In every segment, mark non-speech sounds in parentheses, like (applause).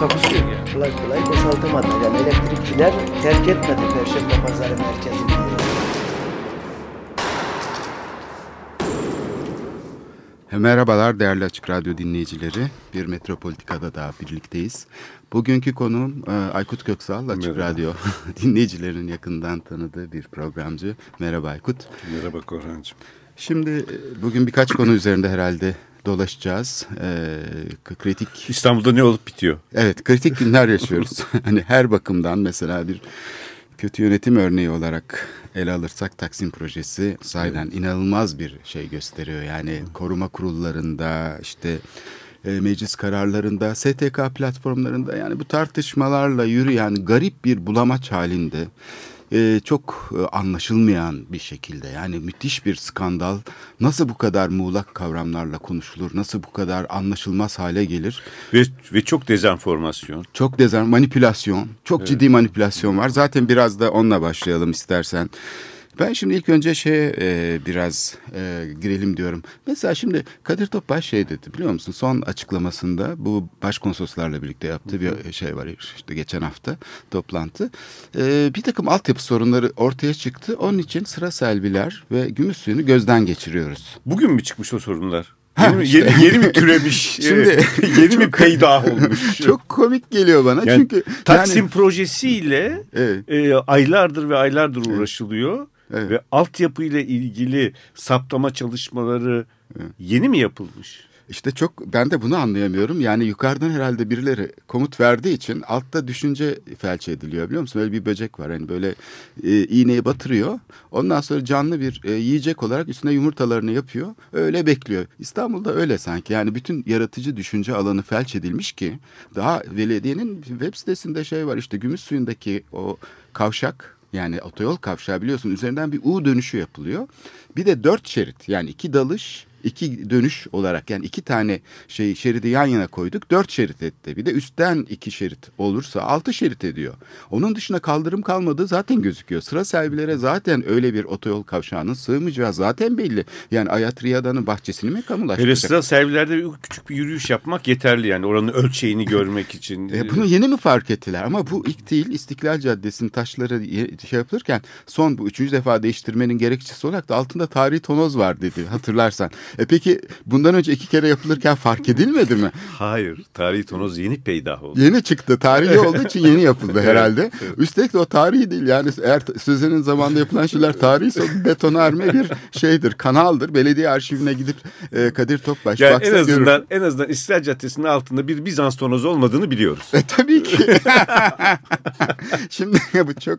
Takusuyor yani. kolay kolay boşaltamadı. Yani elektrikçiler terk etmedi Perşembe Pazarı merkezini. Merhabalar değerli Açık Radyo dinleyicileri. Bir Metropolitika'da daha birlikteyiz. Bugünkü konuğum e, Aykut Köksal, Açık Merhaba. Radyo (laughs) dinleyicilerin yakından tanıdığı bir programcı. Merhaba Aykut. Merhaba Korhan'cığım. Şimdi e, bugün birkaç konu üzerinde herhalde dolaşacağız. E, kritik İstanbul'da ne olup bitiyor? Evet kritik günler yaşıyoruz. (laughs) hani her bakımdan mesela bir kötü yönetim örneği olarak ele alırsak Taksim projesi sahiden inanılmaz bir şey gösteriyor. Yani koruma kurullarında işte e, meclis kararlarında, STK platformlarında yani bu tartışmalarla yürüyen garip bir bulamaç halinde e, çok e, anlaşılmayan bir şekilde yani müthiş bir skandal nasıl bu kadar muğlak kavramlarla konuşulur, nasıl bu kadar anlaşılmaz hale gelir? Ve, ve çok dezenformasyon. Çok dezen manipülasyon, çok ciddi manipülasyon var. Zaten biraz da onunla başlayalım istersen. Ben şimdi ilk önce şeye e, biraz e, girelim diyorum. Mesela şimdi Kadir Topbaş şey dedi biliyor musun? Son açıklamasında bu başkonsoloslarla birlikte yaptığı bir şey var işte geçen hafta toplantı. E, bir takım altyapı sorunları ortaya çıktı. Onun için sıra selviler ve gümüş suyunu gözden geçiriyoruz. Bugün mü çıkmış o sorunlar? Ha, Yeni, işte. yeni, yeni mi türemiş? (laughs) Şimdi- (laughs) yeni mi peydah olmuş? (laughs) Çok komik geliyor bana yani çünkü Taksim yani, projesiyle Evet. e, aylardır ve aylardır uğraşılıyor. Evet. Ve altyapı ile ilgili saptama çalışmaları yeni mi yapılmış? İşte çok ben de bunu anlayamıyorum. Yani yukarıdan herhalde birileri komut verdiği için altta düşünce felç ediliyor biliyor musun? Öyle bir böcek var hani böyle e, iğneyi batırıyor. Ondan sonra canlı bir e, yiyecek olarak üstüne yumurtalarını yapıyor. Öyle bekliyor. İstanbul'da öyle sanki. Yani bütün yaratıcı düşünce alanı felç edilmiş ki daha belediyenin web sitesinde şey var işte gümüş suyundaki o kavşak yani otoyol kavşağı biliyorsun üzerinden bir U dönüşü yapılıyor. Bir de dört şerit yani iki dalış iki dönüş olarak yani iki tane şey şeridi yan yana koyduk dört şerit etti. Bir de üstten iki şerit olursa altı şerit ediyor. Onun dışında kaldırım kalmadığı zaten gözüküyor. Sıra servilere zaten öyle bir otoyol kavşağının sığmayacağı zaten belli. Yani Ayatriyada'nın bahçesini mi kamulaştıracak? sıra servilerde küçük bir yürüyüş yapmak yeterli yani oranın ölçeğini görmek için. E, bunu yeni mi fark ettiler? Ama bu ilk değil İstiklal Caddesi'nin taşları şey yapılırken son bu üçüncü defa değiştirmenin gerekçesi olarak da altında tarihi tonoz var dedi hatırlarsan. E peki bundan önce iki kere yapılırken fark edilmedi mi? Hayır, tarihi tonoz yeni peydah oldu. Yeni çıktı. Tarihi olduğu için yeni yapıldı (laughs) herhalde. Evet, evet. Üstelik de o tarihi değil. Yani eğer Sözen'in zamanında yapılan şeyler tarihse o betonarme bir şeydir, kanaldır. Belediye arşivine gidip e, Kadir Topbaş Yani en azından görür. en azından İstiklal Caddesi'nin altında bir Bizans tonozu olmadığını biliyoruz. E tabii ki. (laughs) Şimdi (laughs) bu çok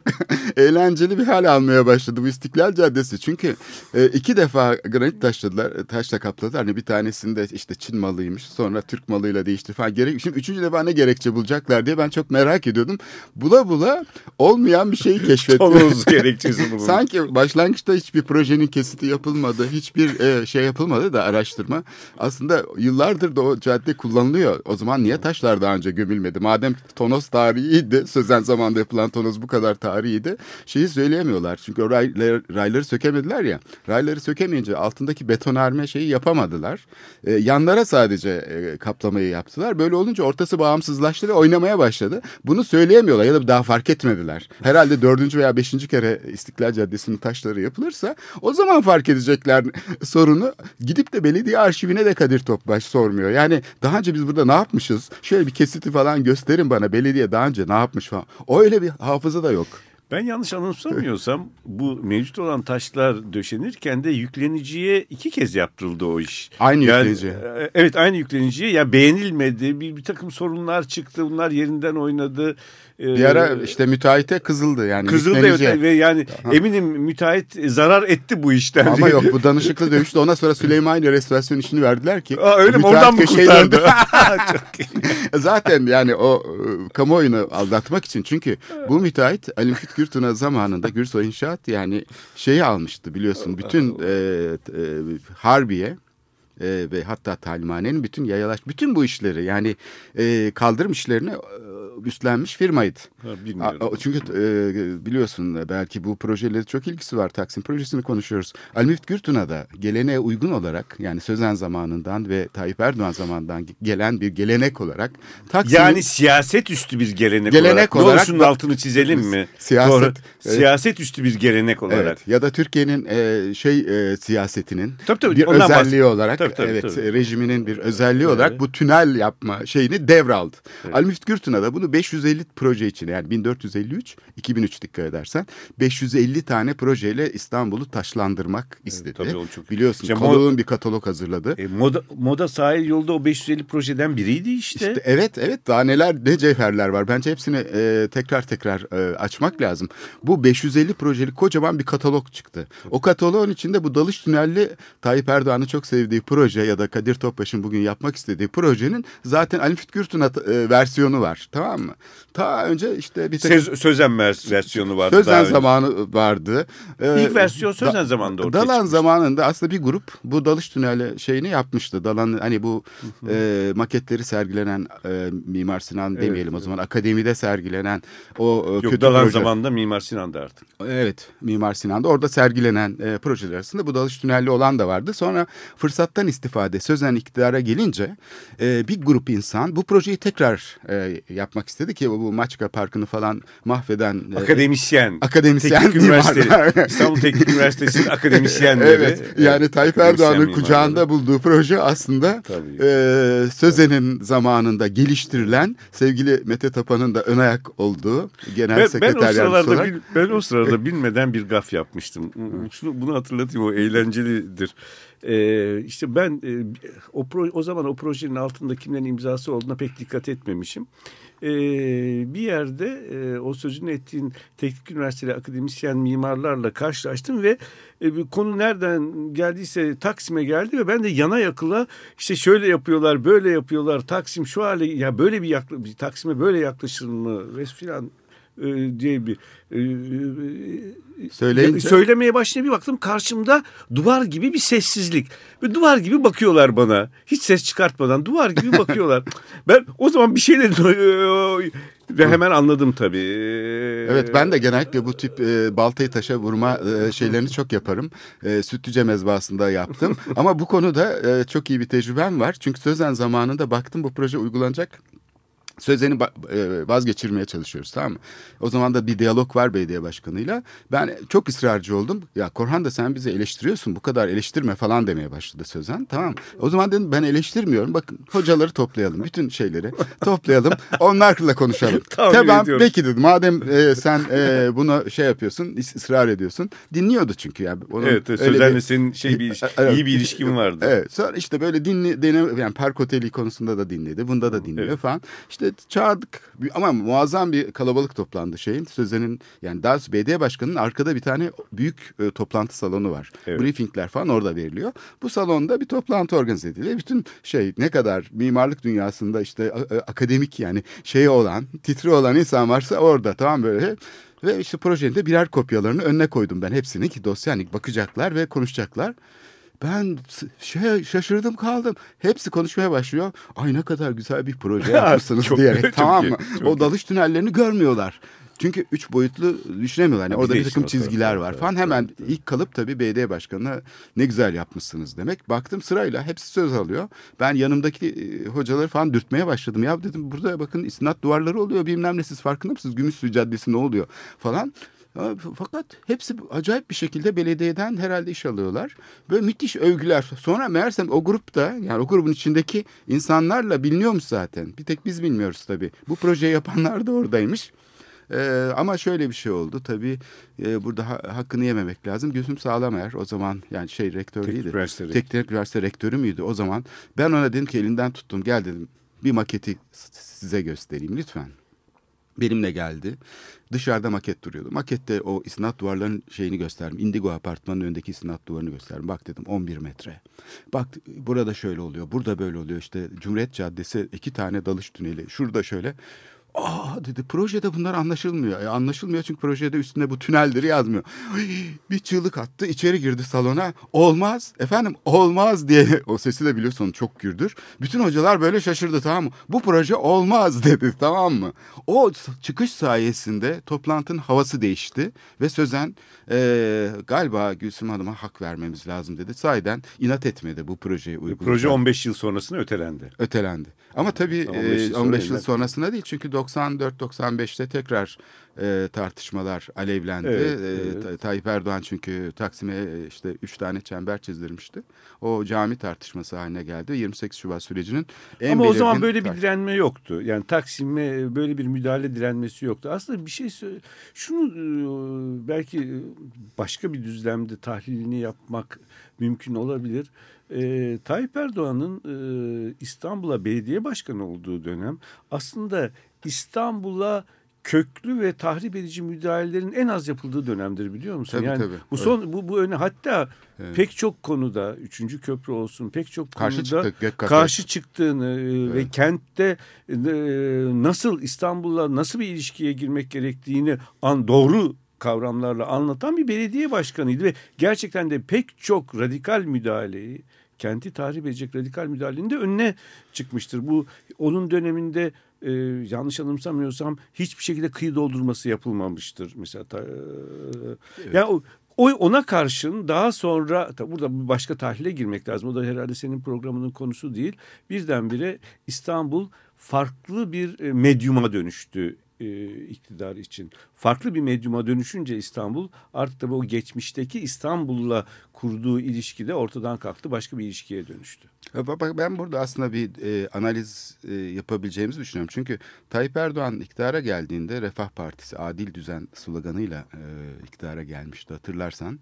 eğlenceli bir hal almaya başladı bu İstiklal Caddesi. Çünkü e, iki defa granit taşladılar, taşla kapladılar. Hani bir tanesinde işte Çin malıymış, sonra Türk malıyla değişti falan. Gerek, şimdi üçüncü defa ne gerekçe bulacaklar diye ben çok merak ediyordum. Bula bula olmayan bir şeyi keşfettim. Tonoz gerekçesi (laughs) bulunmuş. Sanki başlangıçta hiçbir projenin kesiti yapılmadı, hiçbir e, şey yapılmadı da araştırma. Aslında yıllardır da o cadde kullanılıyor. O zaman niye taşlar daha önce gömülmedi? Madem tonoz tarihiydi, sözen zamanda yapılan tonoz bu kadar tarihiydi. Şeyi söyleyemiyorlar. Çünkü o rayları, rayları sökemediler ya. Rayları sökemeyince altındaki betonarme şeyi yapamadılar. E, yanlara sadece e, kaplamayı yaptılar. Böyle olunca ortası bağımsızlaştı ve oynamaya başladı. Bunu söyleyemiyorlar ya da daha fark etmediler. Herhalde dördüncü veya beşinci kere İstiklal Caddesi'nin taşları yapılırsa o zaman fark edecekler (laughs) sorunu. Gidip de belediye arşivine de Kadir Topbaş sormuyor. Yani daha önce biz burada ne yapmışız? Şöyle bir kesiti falan gösterin bana. Belediye daha önce ne yapmış falan. Öyle bir hafıza da yok. Ben yanlış anımsamıyorsam bu mevcut olan taşlar döşenirken de yükleniciye iki kez yaptırıldı o iş. Aynı Yani, yüklenici. e, Evet aynı yükleniciye. Ya beğenilmedi. Bir, bir takım sorunlar çıktı. Bunlar yerinden oynadı. E, Bir ara işte müteahhite kızıldı yani. Kızıldı evet ve yani eminim müteahhit zarar etti bu işten. Ama yok (laughs) bu danışıklı dövüşte ona sonra Süleymaniye restorasyon işini verdiler ki. Aa, öyle mi? Oradan mı kurtardı? döndü. (laughs) Çok iyi. (laughs) Zaten yani o e, kamuoyunu aldatmak için çünkü bu müteahhit Ali Müfit Gürtuna zamanında Gürsoy İnşaat yani şeyi almıştı biliyorsun bütün e, e, Harbiye e, ve hatta talimhanenin bütün yayalaş bütün bu işleri yani e, kaldırım işlerini e, üstlenmiş firmaydı. Ha, bilmiyorum. Çünkü e, biliyorsun belki bu projeyle çok ilgisi var. Taksim projesini konuşuyoruz. Ali Müftü Gürtun'a da geleneğe uygun olarak yani Sözen zamanından ve Tayyip Erdoğan zamanından gelen bir gelenek olarak Taksim'in Yani siyaset üstü bir gelenek, Gelenek olarak. olarak Ne şunun da- altını çizelim mi? Siyaset- Doğru. evet. Siyaset üstü bir gelenek olarak. Evet, ya da Türkiye'nin e, şey e, siyasetinin Tabii, tabii, bir özelliği bahs- olarak Tabii, tabii, evet tabii. rejiminin bir özelliği olarak bu tünel yapma şeyini devraldı. Evet. Ali Müftü Gürtün'a da bunu 550 proje için yani 1453 2003 dikkat edersen 550 tane projeyle İstanbul'u taşlandırmak istedi. tabii, o çok- Biliyorsun İşte Kalol'un bir katalog hazırladı. E, moda, moda sahil yolda o 550 projeden biriydi işte. İşte evet evet daha neler ne cevherler var. Bence hepsini e, tekrar tekrar e, açmak lazım. Bu 550 projeli kocaman bir katalog çıktı. O kataloğun içinde bu dalış tünelli Tayyip Erdoğan'ın çok sevdiği proje ya da Kadir Topbaş'ın bugün yapmak istediği projenin zaten Ali Fütkü Gürtun at- e, versiyonu var. Tamam mı? Ta önce işte bir tek Söz, Sözen vers- versiyonu vardı. Sözen önce. zamanı vardı. Ee, İlk versiyon Sözen da- zamanında ortaya Dalan çıkmıştı. zamanında aslında bir grup bu dalış tüneli şeyini yapmıştı. Dalan hani bu e, maketleri sergilenen e, Mimar Sinan Evet, demeyelim o zaman akademide sergilenen o e, Yok kötü Dalan proje. zamanında Mimar Sinan'dı artık. Evet Mimar Sinan'da orada sergilenen e, projeler arasında bu dalış tünelli olan da vardı. Sonra fırsattan istifade sözen iktidara gelince e, bir grup insan bu projeyi tekrar e, yapmak istedi ki bu Maçka Parkı'nı falan mahveden e, Akademisyen. akademisyen Teknik Üniversitesi. mimarlar. (laughs) İstanbul Teknik Üniversitesi'nin akademisyenleri. Evet yani Tayyip akademisyen Erdoğan'ın mimarları. kucağında bulduğu proje aslında Tabii. e, Sözen'in zamanında geliştirilen sevgili Mete Tapan'ın da ön ayak olduğu genel Ben, ben sekreter o yardımcısı sıralarda olarak. bil- ben o sırada bilmeden bir gaf yapmıştım. Şunu bunu hatırlatayım o eğlencelidir. Ee, işte ben e, o pro, o zaman o projenin altında kimlerin imzası olduğuna pek dikkat etmemişim. Ee, bir yerde e, o sözünü ettiğin teknik üniversiteli akademisyen mimarlarla karşılaştım ve e, bir konu nereden geldiyse Taksim'e geldi ve ben de yana yakıla işte şöyle yapıyorlar böyle yapıyorlar Taksim şu hale ya böyle bir yakla, Taksim'e böyle yaklaşır mı ve filan e, diye bir e, e, Söyleyince- söylemeye başlayınca bir baktım karşımda duvar gibi bir sessizlik. Ve duvar gibi bakıyorlar bana. Hiç ses çıkartmadan duvar gibi bakıyorlar. (laughs) ben o zaman bir şey dedim ve hemen anladım tabii. Evet ben de genellikle bu tip e, baltayı taşa vurma e, şeylerini çok yaparım. E, Sütlüce mezbahasında yaptım. (laughs) Ama bu konuda e, çok iyi bir tecrübem var. Çünkü Sözen zamanında baktım bu proje uygulanacak. Sözen'i ba- e, vazgeçirmeye çalışıyoruz tamam mı? O zaman da bir diyalog var belediye başkanıyla. Ben çok ısrarcı oldum. Ya Korhan da sen bizi eleştiriyorsun bu kadar eleştirme falan demeye başladı Sözen. Tamam mı? O zaman dedim ben eleştirmiyorum. Bakın hocaları toplayalım. Bütün şeyleri toplayalım. Onlarla konuşalım. (laughs) Tamam peki dedim. Madem e, sen e, bunu şey yapıyorsun ısrar ediyorsun. Dinliyordu çünkü. Yani onun Evet, Sözen'le bir- senin şey bir Evet. iyi bir ilişkin vardı. Evet. Sonra işte böyle dinle, deneme, yani park oteli konusunda da dinledi. Bunda da dinliyor Evet. falan. İşte çağırdık. Ama muazzam bir kalabalık toplandı şeyin. Sözen'in yani daha belediye başkanının arkada bir tane büyük e, toplantı salonu var. Evet. Briefingler falan orada veriliyor. Bu salonda bir toplantı organize ediliyor. Bütün şey ne kadar mimarlık dünyasında işte akademik yani şey olan, titri olan insan varsa orada tamam böyle. Ve işte projenin de birer kopyalarını önüne koydum ben hepsini ki dosya hani bakacaklar ve konuşacaklar. Ben şey şaşırdım kaldım. Hepsi konuşmaya başlıyor. Ay ne kadar güzel bir proje (laughs) yapmışsınız Çok- diyerek çok tamam iyi, mı? çok o iyi. dalış tünellerini görmüyorlar. Çünkü üç boyutlu düşünemiyorlar. Yani orada bir takım çizgiler var evet, falan. evet, Hemen evet. ilk kalıp tabii belediye başkanına ne güzel yapmışsınız demek. Baktım sırayla hepsi söz alıyor. Ben yanımdaki e, hocaları falan dürtmeye başladım. Ya dedim burada bakın istinat duvarları oluyor bilmem ne siz farkında mısınız? Gümüşsuyu Caddesi ne oluyor falan. Fakat hepsi acayip bir şekilde belediyeden herhalde iş alıyorlar. Böyle müthiş övgüler. Sonra meğersem o grupta yani o grubun içindeki insanlarla biliniyormuş zaten. Bir tek biz bilmiyoruz tabii. Bu projeyi yapanlar da oradaymış. Ee, ama şöyle bir şey oldu tabii e, burada ha- hakkını yememek lazım. Gülsüm Sağlamer o zaman yani şey rektör Teknik değildi. üniversite. Teknik üniversite rektörü müydü o zaman? Ben ona dedim ki elinden tuttum gel dedim bir maketi size göstereyim lütfen. Benimle geldi. Dışarıda maket duruyordu. Makette o istinat duvarlarının şeyini gösterdim. Indigo apartmanın önündeki istinat duvarını gösterdim. Bak dedim 11 metre. Bak burada şöyle oluyor. Burada böyle oluyor. İşte Cumhuriyet Caddesi iki tane dalış tüneli. Şurada şöyle. Aa dedi projede bunlar anlaşılmıyor. E, anlaşılmıyor çünkü projede üstünde bu tüneldir yazmıyor. Bir çığlık attı içeri girdi salona. Olmaz efendim olmaz diye. O sesi de biliyorsun çok gürdür. Bütün hocalar böyle şaşırdı tamam mı? Bu proje olmaz (laughs) dedi tamam mı? O çıkış sayesinde toplantının havası değişti. Ve Sözen e, galiba Gülsüm Hanım'a hak vermemiz lazım dedi. Sahiden inat etmedi bu projeyi uygulayacak. Proje 15 yıl sonrasında ötelendi. Ötelendi. Ama tabii 15 yıl, 15 yıl sonra sonrasında değil çünkü 94-95'te tekrar e, tartışmalar alevlendi. Evet, E, evet. Ta- Tayyip Erdoğan çünkü Taksim'e e, işte üç tane çember çizdirmişti. O cami tartışması haline geldi. 28 Şubat sürecinin en Ama o zaman böyle bir direnme yoktu. Yani Taksim'e böyle bir müdahale direnmesi yoktu. Aslında bir şey şunu e, belki başka bir düzlemde tahlilini yapmak mümkün olabilir. E, Tayyip Erdoğan'ın e, İstanbul'a belediye başkanı olduğu dönem aslında İstanbul'a köklü ve tahrip edici müdahalelerin en az yapıldığı dönemdir biliyor musun? Tabii, yani tabii. bu son bu bu öne hatta Evet. pek çok konuda üçüncü köprü olsun pek çok Karşı konuda çıktık, karşı çıktığını e, ve kentte e, nasıl İstanbul'la nasıl bir ilişkiye girmek gerektiğini an doğru kavramlarla anlatan bir belediye başkanıydı ve gerçekten de pek çok radikal müdahaleyi kenti tahrip edecek radikal müdahalenin de önüne çıkmıştır. Bu onun döneminde e, yanlış anımsamıyorsam hiçbir şekilde kıyı doldurması yapılmamıştır. Mesela ta, e, yani o, o ona karşın daha sonra tabi burada bir başka tahlile girmek lazım. O da herhalde senin programının konusu değil. Birdenbire İstanbul farklı bir e, medyuma dönüştü e, iktidar için. Farklı bir medyuma dönüşünce İstanbul artık tabii o geçmişteki İstanbul'la kurduğu ilişki de ortadan kalktı. Başka bir ilişkiye dönüştü. Ben burada aslında bir e, analiz e, yapabileceğimizi düşünüyorum. Çünkü Tayyip Erdoğan iktidara geldiğinde Refah Partisi adil düzen sloganıyla e, iktidara gelmişti hatırlarsan.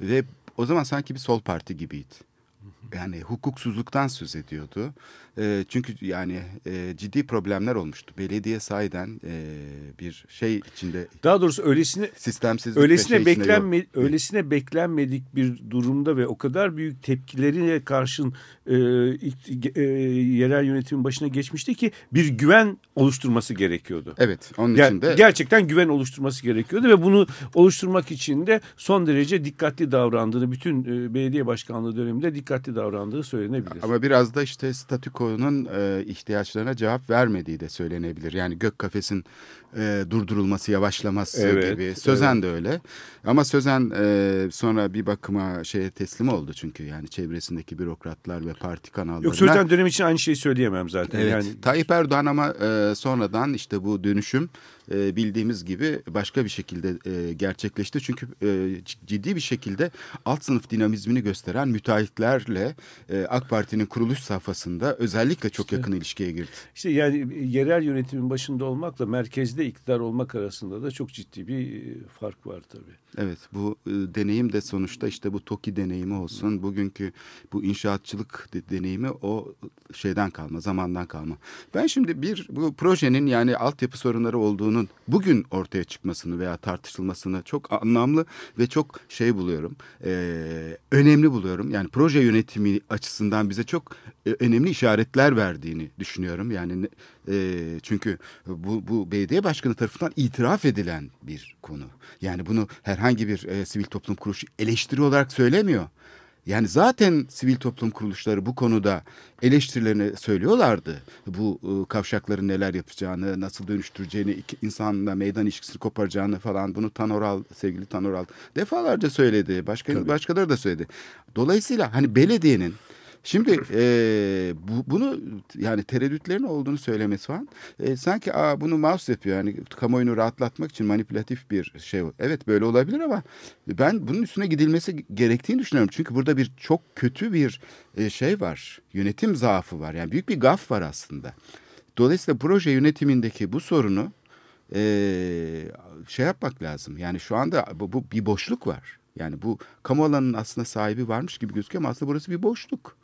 Ve o zaman sanki bir sol parti gibiydi. Yani hukuksuzluktan söz ediyordu. E, çünkü yani e, ciddi problemler olmuştu. Belediye sahiden e, bir şey içinde Daha doğrusu öylesine sistemsizlik öylesine şey içinde yok. beklenme öylesine beklenmedik bir durumda ve o kadar büyük tepkilerine karşın e, ilk- e, yerel yönetimin başına geçmişti ki bir güven oluşturması gerekiyordu. Evet onun Ger- için de gerçekten güven oluşturması gerekiyordu ve bunu oluşturmak için de son derece dikkatli davrandığını bütün e, belediye başkanlığı döneminde dikkatli davrandığı söylenebilir. Ama biraz da işte statükonun e, ihtiyaçlarına cevap vermediği de söylenebilir. Yani gök kafesin e, durdurulması, yavaşlaması Evet, gibi. Sözen de öyle. Ama Sözen e, sonra bir bakıma şeye teslim oldu çünkü yani çevresindeki bürokratlar ve parti kanallarına. Yok Sözen dönem için aynı şeyi söyleyemem zaten. Evet. Yani Tayyip Erdoğan ama e, sonradan işte bu dönüşüm e, bildiğimiz gibi başka bir şekilde e, gerçekleşti. Çünkü e, ciddi bir şekilde alt sınıf dinamizmini gösteren müteahhitlerle e, AK Parti'nin kuruluş safhasında özellikle çok yakın ilişkiye girdi. İşte yani yerel yönetimin başında olmakla merkezde iktidar olmak arasında da çok ciddi bir fark var tabii. Evet bu e, deneyim de sonuçta işte bu TOKİ deneyimi olsun. Bugünkü bu inşaatçılık de- deneyimi o şeyden kalma, zamandan kalma. Ben şimdi bir bu projenin yani altyapı sorunları olduğunun bugün ortaya çıkmasını veya tartışılmasını çok anlamlı ve çok şey buluyorum. e, önemli buluyorum. Yani proje yönetimi açısından bize çok e, önemli işaretler verdiğini düşünüyorum. Yani e, çünkü bu, bu belediye başkanı tarafından itiraf edilen bir konu. Yani bunu herhangi bir e, sivil toplum kuruluşu eleştiri olarak söylemiyor. Yani zaten sivil toplum kuruluşları bu konuda eleştirilerini söylüyorlardı. Bu e, kavşakların neler yapacağını, nasıl dönüştüreceğini, insanla meydan ilişkisini koparacağını falan bunu Tanoral, sevgili Tanoral defalarca söyledi. Başka Tabii. başkaları da söyledi. Dolayısıyla hani belediyenin Şimdi e, bu, bunu yani tereddütlerin olduğunu söylemesi falan e, sanki Aa, bunu mouse yapıyor yani kamuoyunu rahatlatmak için manipülatif bir şey. Evet böyle olabilir ama ben bunun üstüne gidilmesi gerektiğini düşünüyorum. Çünkü burada bir çok kötü bir e, şey var. Yönetim zaafı var. Yani büyük bir gaf var aslında. Dolayısıyla proje yönetimindeki bu sorunu e, şey yapmak lazım. Yani şu anda bu, bu bir boşluk var. Yani bu kamu alanının aslında sahibi varmış gibi gözüküyor ama aslında burası bir boşluk.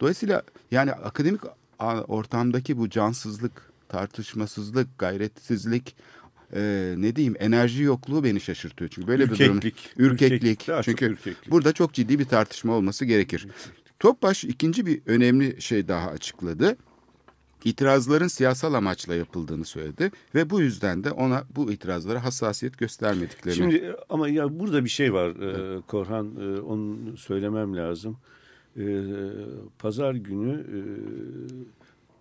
Dolayısıyla yani akademik ortamdaki bu cansızlık, tartışmasızlık, gayretsizlik, e, ne diyeyim enerji yokluğu beni şaşırtıyor. Çünkü böyle bir durum. Ürkeklik. Ürkeklik. Çünkü ürkeklik. burada çok ciddi bir tartışma olması gerekir. Topbaş ikinci bir önemli şey daha açıkladı. itirazların siyasal amaçla yapıldığını söyledi ve bu yüzden de ona bu itirazlara hassasiyet göstermediklerini. Şimdi ama ya burada bir şey var e, Korhan e, onu söylemem lazım. E, Pazar günü e,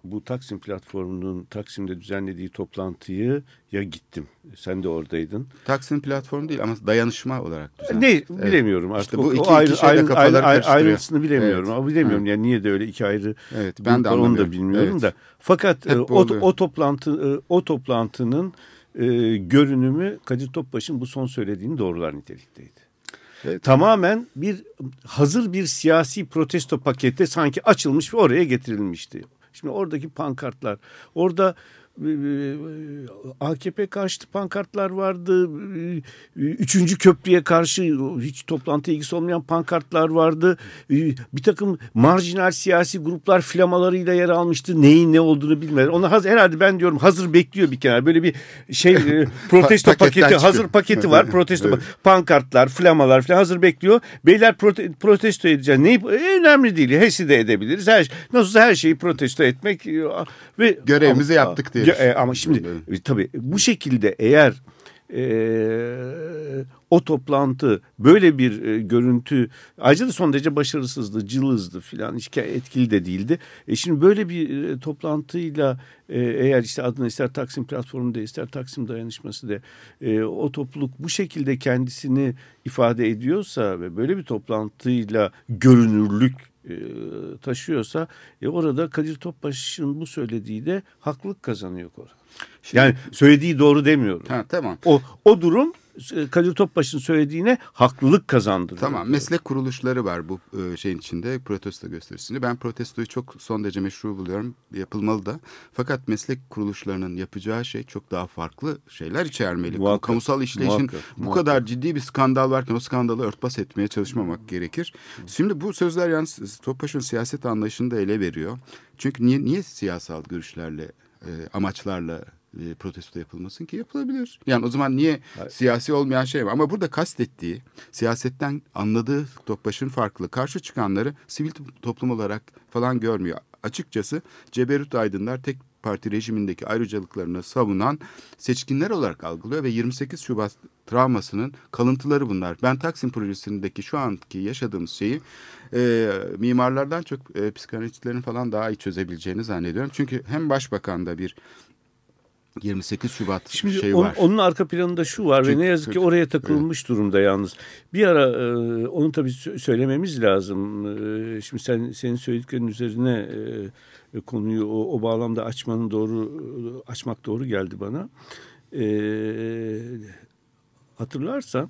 bu Taksim platformunun Taksim'de düzenlediği toplantıyı ya gittim. Sen de oradaydın. Taksim platformu değil ama dayanışma olarak Ne bilemiyorum artık. İşte bu o, iki, o ayrı, iki ayrı, ayrı, ayrı, ayrıntısını bilemiyorum. Evet. Bilemiyorum Evet. yani niye de öyle iki ayrı Evet, ben de onu da bilmiyorum Evet. da. Fakat Hep e, o, oluyor. o toplantı e, o toplantının e, görünümü Kadir Topbaş'ın bu son söylediğini doğrular nitelikteydi. Evet. Tamamen bir hazır bir siyasi protesto paketi sanki açılmış ve oraya getirilmişti. Şimdi oradaki pankartlar, orada AKP karşıtı pankartlar vardı. e, Üçüncü köprüye karşı hiç toplantı ilgisi olmayan pankartlar vardı. E, Bir takım marjinal siyasi gruplar flamalarıyla yer almıştı. Neyin ne olduğunu bilmeden. Onu haz- herhalde ben diyorum hazır bekliyor bir kenar. Böyle bir şey e, (laughs) protesto paketi, hazır paketi var. Protesto Evet. pankartlar, flamalar falan hazır bekliyor. Beyler prote- protesto edeceğiz. Neyi e, önemli değil. HES'i de edebiliriz. Her nasılsa her şeyi protesto etmek e, ve Görevimizi yaptık diye Ya, e, ama şimdi e, tabii bu şekilde eğer e, o toplantı böyle bir e, görüntü ayrıca da son derece başarısızdı, cılızdı filan hiç etkili de değildi. E şimdi böyle bir e, toplantıyla e, eğer işte adına ister Taksim platformu de ister Taksim dayanışması de e, o topluluk bu şekilde kendisini ifade ediyorsa ve böyle bir toplantıyla görünürlük e, taşıyorsa e, orada Kadir Topbaş'ın bu söylediği de haklılık kazanıyor Koran. Yani söylediği doğru demiyorum. Ha, tamam. O o durum Kadir Topbaş'ın söylediğine haklılık kazandırıyor. Tamam meslek kuruluşları var bu e, şeyin içinde protesto gösterisinde. Ben protestoyu çok son derece meşru buluyorum. Yapılmalı da. Fakat meslek kuruluşlarının yapacağı şey çok daha farklı şeyler içermeli. Muhakkak, Kamusal işleyişin muhakkak, bu muhakkak. kadar ciddi bir skandal varken o skandalı örtbas etmeye çalışmamak gerekir. Şimdi bu sözler yalnız Topbaş'ın siyaset anlayışını da ele veriyor. Çünkü niye, niye siyasal görüşlerle, e, amaçlarla e, protesto yapılmasın ki yapılabilir. Yani o zaman niye siyasi olmayan şey var? Ama burada kastettiği siyasetten anladığı Topbaş'ın farklı. Karşı çıkanları sivil toplum olarak falan görmüyor. Açıkçası Ceberut Aydınlar tek parti rejimindeki ayrıcalıklarını savunan seçkinler olarak algılıyor ve 28 Şubat travmasının kalıntıları bunlar. Ben Taksim projesindeki şu anki yaşadığımız şeyi e, mimarlardan çok e, psikanalistlerin falan daha iyi çözebileceğini zannediyorum. Çünkü hem başbakanda bir 28 Şubat Şimdi şeyi onun, var. onun arka planında şu var Çünkü- ve ne yazık ki oraya takılmış durumda yalnız. Bir ara e, onu tabii sö- söylememiz lazım. E, şimdi sen senin söylediklerin üzerine e, konuyu o, o bağlamda açmanın doğru açmak doğru geldi bana. E, hatırlarsan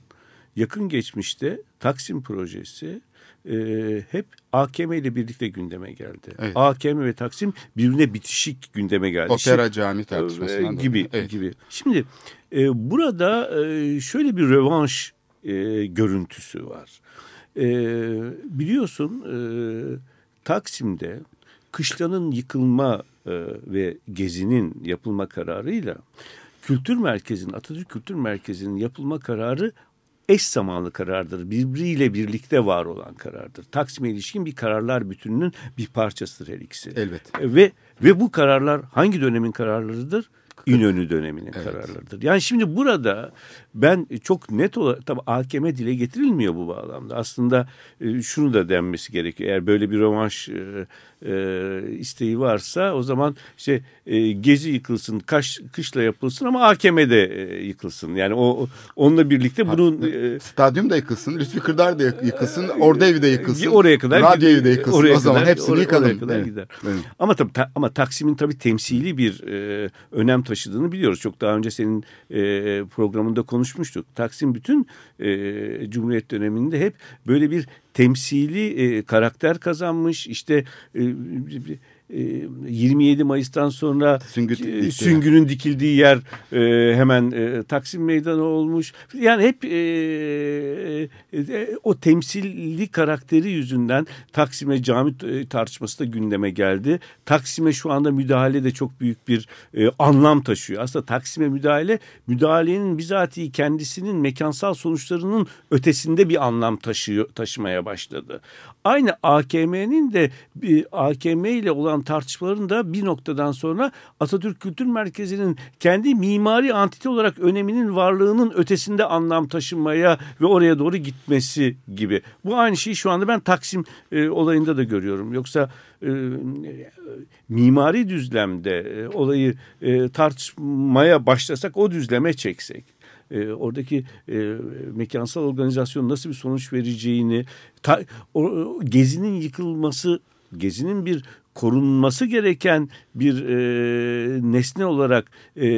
yakın geçmişte Taksim projesi e, hep AKM ile birlikte gündeme geldi. Evet. AKM ve Taksim birbirine bitişik gündeme geldi. Opera cami tartışmasından e, gibi. Evet. gibi. Şimdi e, burada e, şöyle bir rövanş e, görüntüsü var. E, biliyorsun e, Taksim'de kışlanın yıkılma e, ve gezinin yapılma kararıyla kültür merkezinin Atatürk Kültür Merkezi'nin yapılma kararı eş zamanlı karardır. Birbiriyle birlikte var olan karardır. Taksim'e ilişkin bir kararlar bütününün bir parçasıdır her ikisi. Elbet. Ve ve bu kararlar hangi dönemin kararlarıdır? İnönü döneminin Evet. kararlarıdır. Yani şimdi burada ben çok net olarak tabii AKM dile getirilmiyor bu bağlamda. Aslında e, şunu da denmesi gerekiyor. Eğer böyle bir rövanş e, e, isteği varsa o zaman işte e, gezi yıkılsın, kaş, kışla yapılsın ama AKM de e, yıkılsın. Yani o o- onunla birlikte bunun e, Stadyum da yıkılsın, Lütfi Kırdar da yıkılsın, orada evi de yıkılsın. oraya kadar Radyo evi de yıkılsın. oraya o zaman kadar- hepsini oraya- yıkalım. oraya kadar Evet. gider. Evet. Ama tabii ta- ama Taksim'in tabii temsili bir e, önem taşıdığını biliyoruz. Çok daha önce senin e, programında konuşmuştuk. Taksim bütün e, Cumhuriyet döneminde hep böyle bir temsili e, karakter kazanmış. İşte e, 27 Mayıs'tan sonra Süngü süngünün dikildiği yer e, hemen e, Taksim Meydanı olmuş. Yani hep e, e, o temsilli karakteri yüzünden Taksim'e cami tartışması da gündeme geldi. Taksim'e şu anda müdahale de çok büyük bir e, anlam taşıyor. Aslında Taksim'e müdahale, müdahalenin bizatihi kendisinin mekansal sonuçlarının ötesinde bir anlam taşıyor, taşımaya başladı. Aynı AKM'nin de AKM ile olan tartışmaların da bir noktadan sonra Atatürk Kültür Merkezi'nin kendi mimari antite olarak öneminin varlığının ötesinde anlam taşınmaya ve oraya doğru gitmesi gibi. Bu aynı şeyi şu anda ben Taksim e, olayında da görüyorum. Yoksa e, mimari düzlemde e, olayı e, tartışmaya başlasak o düzleme çeksek e, oradaki e, mekansal organizasyon nasıl bir sonuç vereceğini ta, o, gezinin yıkılması gezinin bir korunması gereken bir e, nesne olarak e,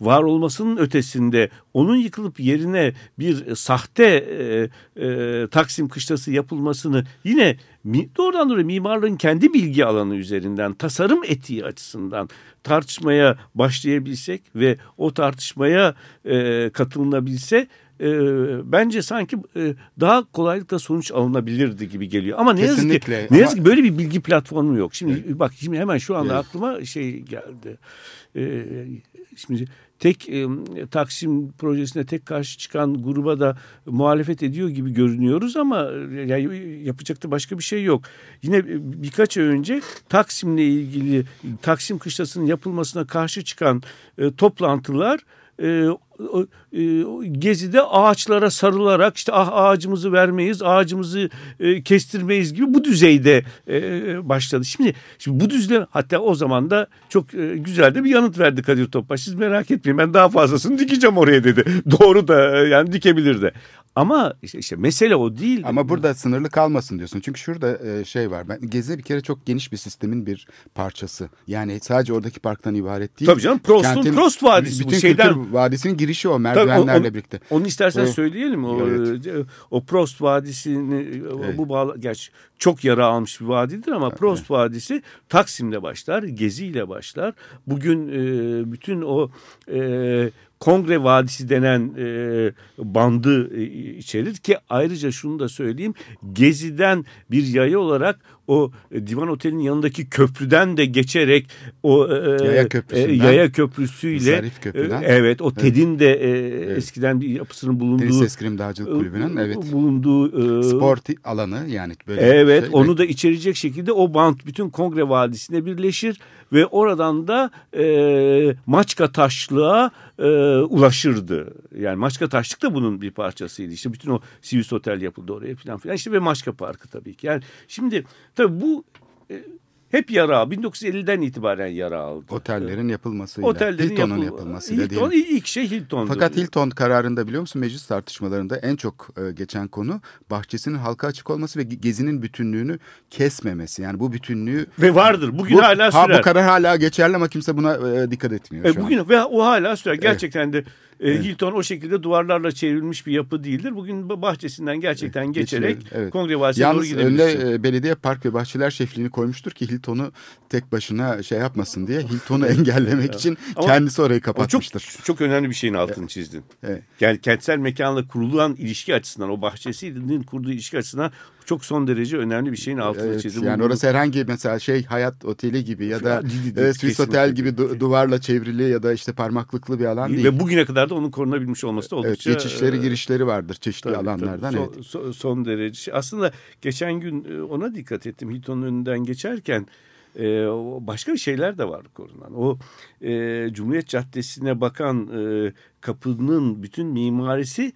var olmasının ötesinde onun yıkılıp yerine bir sahte e, e, Taksim kışlası yapılmasını yine doğrudan doğruya mimarlığın kendi bilgi alanı üzerinden tasarım etiği açısından tartışmaya başlayabilsek ve o tartışmaya e, katılınabilse e, bence sanki e, daha kolaylıkla sonuç alınabilirdi gibi geliyor. Ama ne Kesinlikle. yazık ki ne yazık ki böyle bir bilgi platformu yok. Şimdi evet. bak şimdi hemen şu anda evet. aklıma şey geldi. E, şimdi tek e, Taksim projesine tek karşı çıkan gruba da muhalefet ediyor gibi görünüyoruz ama yani yapacak da başka bir şey yok. Yine birkaç ay önce Taksim'le ilgili Taksim kışlasının yapılmasına karşı çıkan e, toplantılar e, gezide ağaçlara sarılarak işte ah ağacımızı vermeyiz, ağacımızı e, kestirmeyiz gibi bu düzeyde e, başladı. Şimdi, şimdi bu düzle hatta o zaman da çok e, güzel de bir yanıt verdi Kadir Topbaş. Siz merak etmeyin ben daha fazlasını dikeceğim oraya dedi. (laughs) Doğru da e, yani dikebilir de. Ama işte, işte mesele o değil. Ama burada sınırlı kalmasın diyorsun. Çünkü şurada e, şey var. Ben Gezi bir kere çok geniş bir sistemin bir parçası. Yani sadece oradaki parktan ibaret değil. Tabii canım Prost'un Prost Vadisi. Bütün bu şeyden... kültür vadisinin girişi o merdivenlerle Onu, birlikte. Onu istersen o, söyleyelim. O, evet. o Prost Vadisi'ni evet. bu bağla, gerçi çok yara almış bir vadidir ama evet. Prost Vadisi Taksim'de başlar, Gezi ile başlar. Bugün e, bütün o e, Kongre Vadisi denen e, bandı e, içerir ki ayrıca şunu da söyleyeyim Gezi'den bir yayı olarak o e, Divan Oteli'nin yanındaki köprüden de geçerek o e, yaya, e, yaya köprüsüyle köprüden. E, evet o TED'in de e, evet. eskiden bir yapısının bulunduğu Deniz Eskrim Dağcılık Kulübü'nün evet bulunduğu e, spor alanı yani böyle Evet şey. onu da içerecek şekilde o bant bütün Kongre Vadisi'ne birleşir ve oradan da e, Maçka Taşlığa e, ulaşırdı. Yani Maçka Taşlık da bunun bir parçasıydı. İşte bütün o Sivis Otel yapıldı oraya falan filan. İşte ve Maçka Parkı tabii ki. Yani şimdi tabii bu e, hep yara 1950'den itibaren yara aldı. Otellerin yapılmasıyla. Otellerin Hilton'un yapıl yapılmasıyla Hilton, değil ilk şey Hilton'du. Fakat Hilton kararında biliyor musun meclis tartışmalarında en çok e, geçen konu bahçesinin halka açık olması ve gezinin bütünlüğünü kesmemesi. Yani bu bütünlüğü ve vardır. Bugün bu, hala sürer. Ha, bu karar hala geçerli ama kimse buna e, dikkat etmiyor e, bugün an. ve o hala sürer. Gerçekten evet. de evet. Hilton o şekilde duvarlarla çevrilmiş bir yapı değildir. Bugün bahçesinden gerçekten geçerek evet. kongre vadisine doğru gidebilirsin. Yalnız önüne belediye park ve bahçeler şefliğini koymuştur ki Hilton'u tek başına şey yapmasın diye. Hilton'u (laughs) engellemek için Ama kendisi orayı kapatmıştır. Çok, çok önemli bir şeyin altını çizdin. Evet. Yani kentsel mekanla kurulan ilişki açısından o bahçesinin kurduğu ilişki açısından çok son derece önemli bir şeyin altını evet, çizdim. Yani orası herhangi mesela şey hayat oteli gibi ya da (laughs) e, Swiss Otel gibi du, duvarla çevrili ya da işte parmaklıklı bir alan değil. Ve bugüne kadar da onun korunabilmiş olması da oldukça... Evet, geçişleri girişleri vardır çeşitli tabii, alanlardan. Tabii, evet. son, son derece. Aslında geçen gün e, ona dikkat ettim Hilton'un önünden geçerken e, başka bir şeyler de var korunan. O e, Cumhuriyet Caddesi'ne bakan e, kapının bütün mimarisi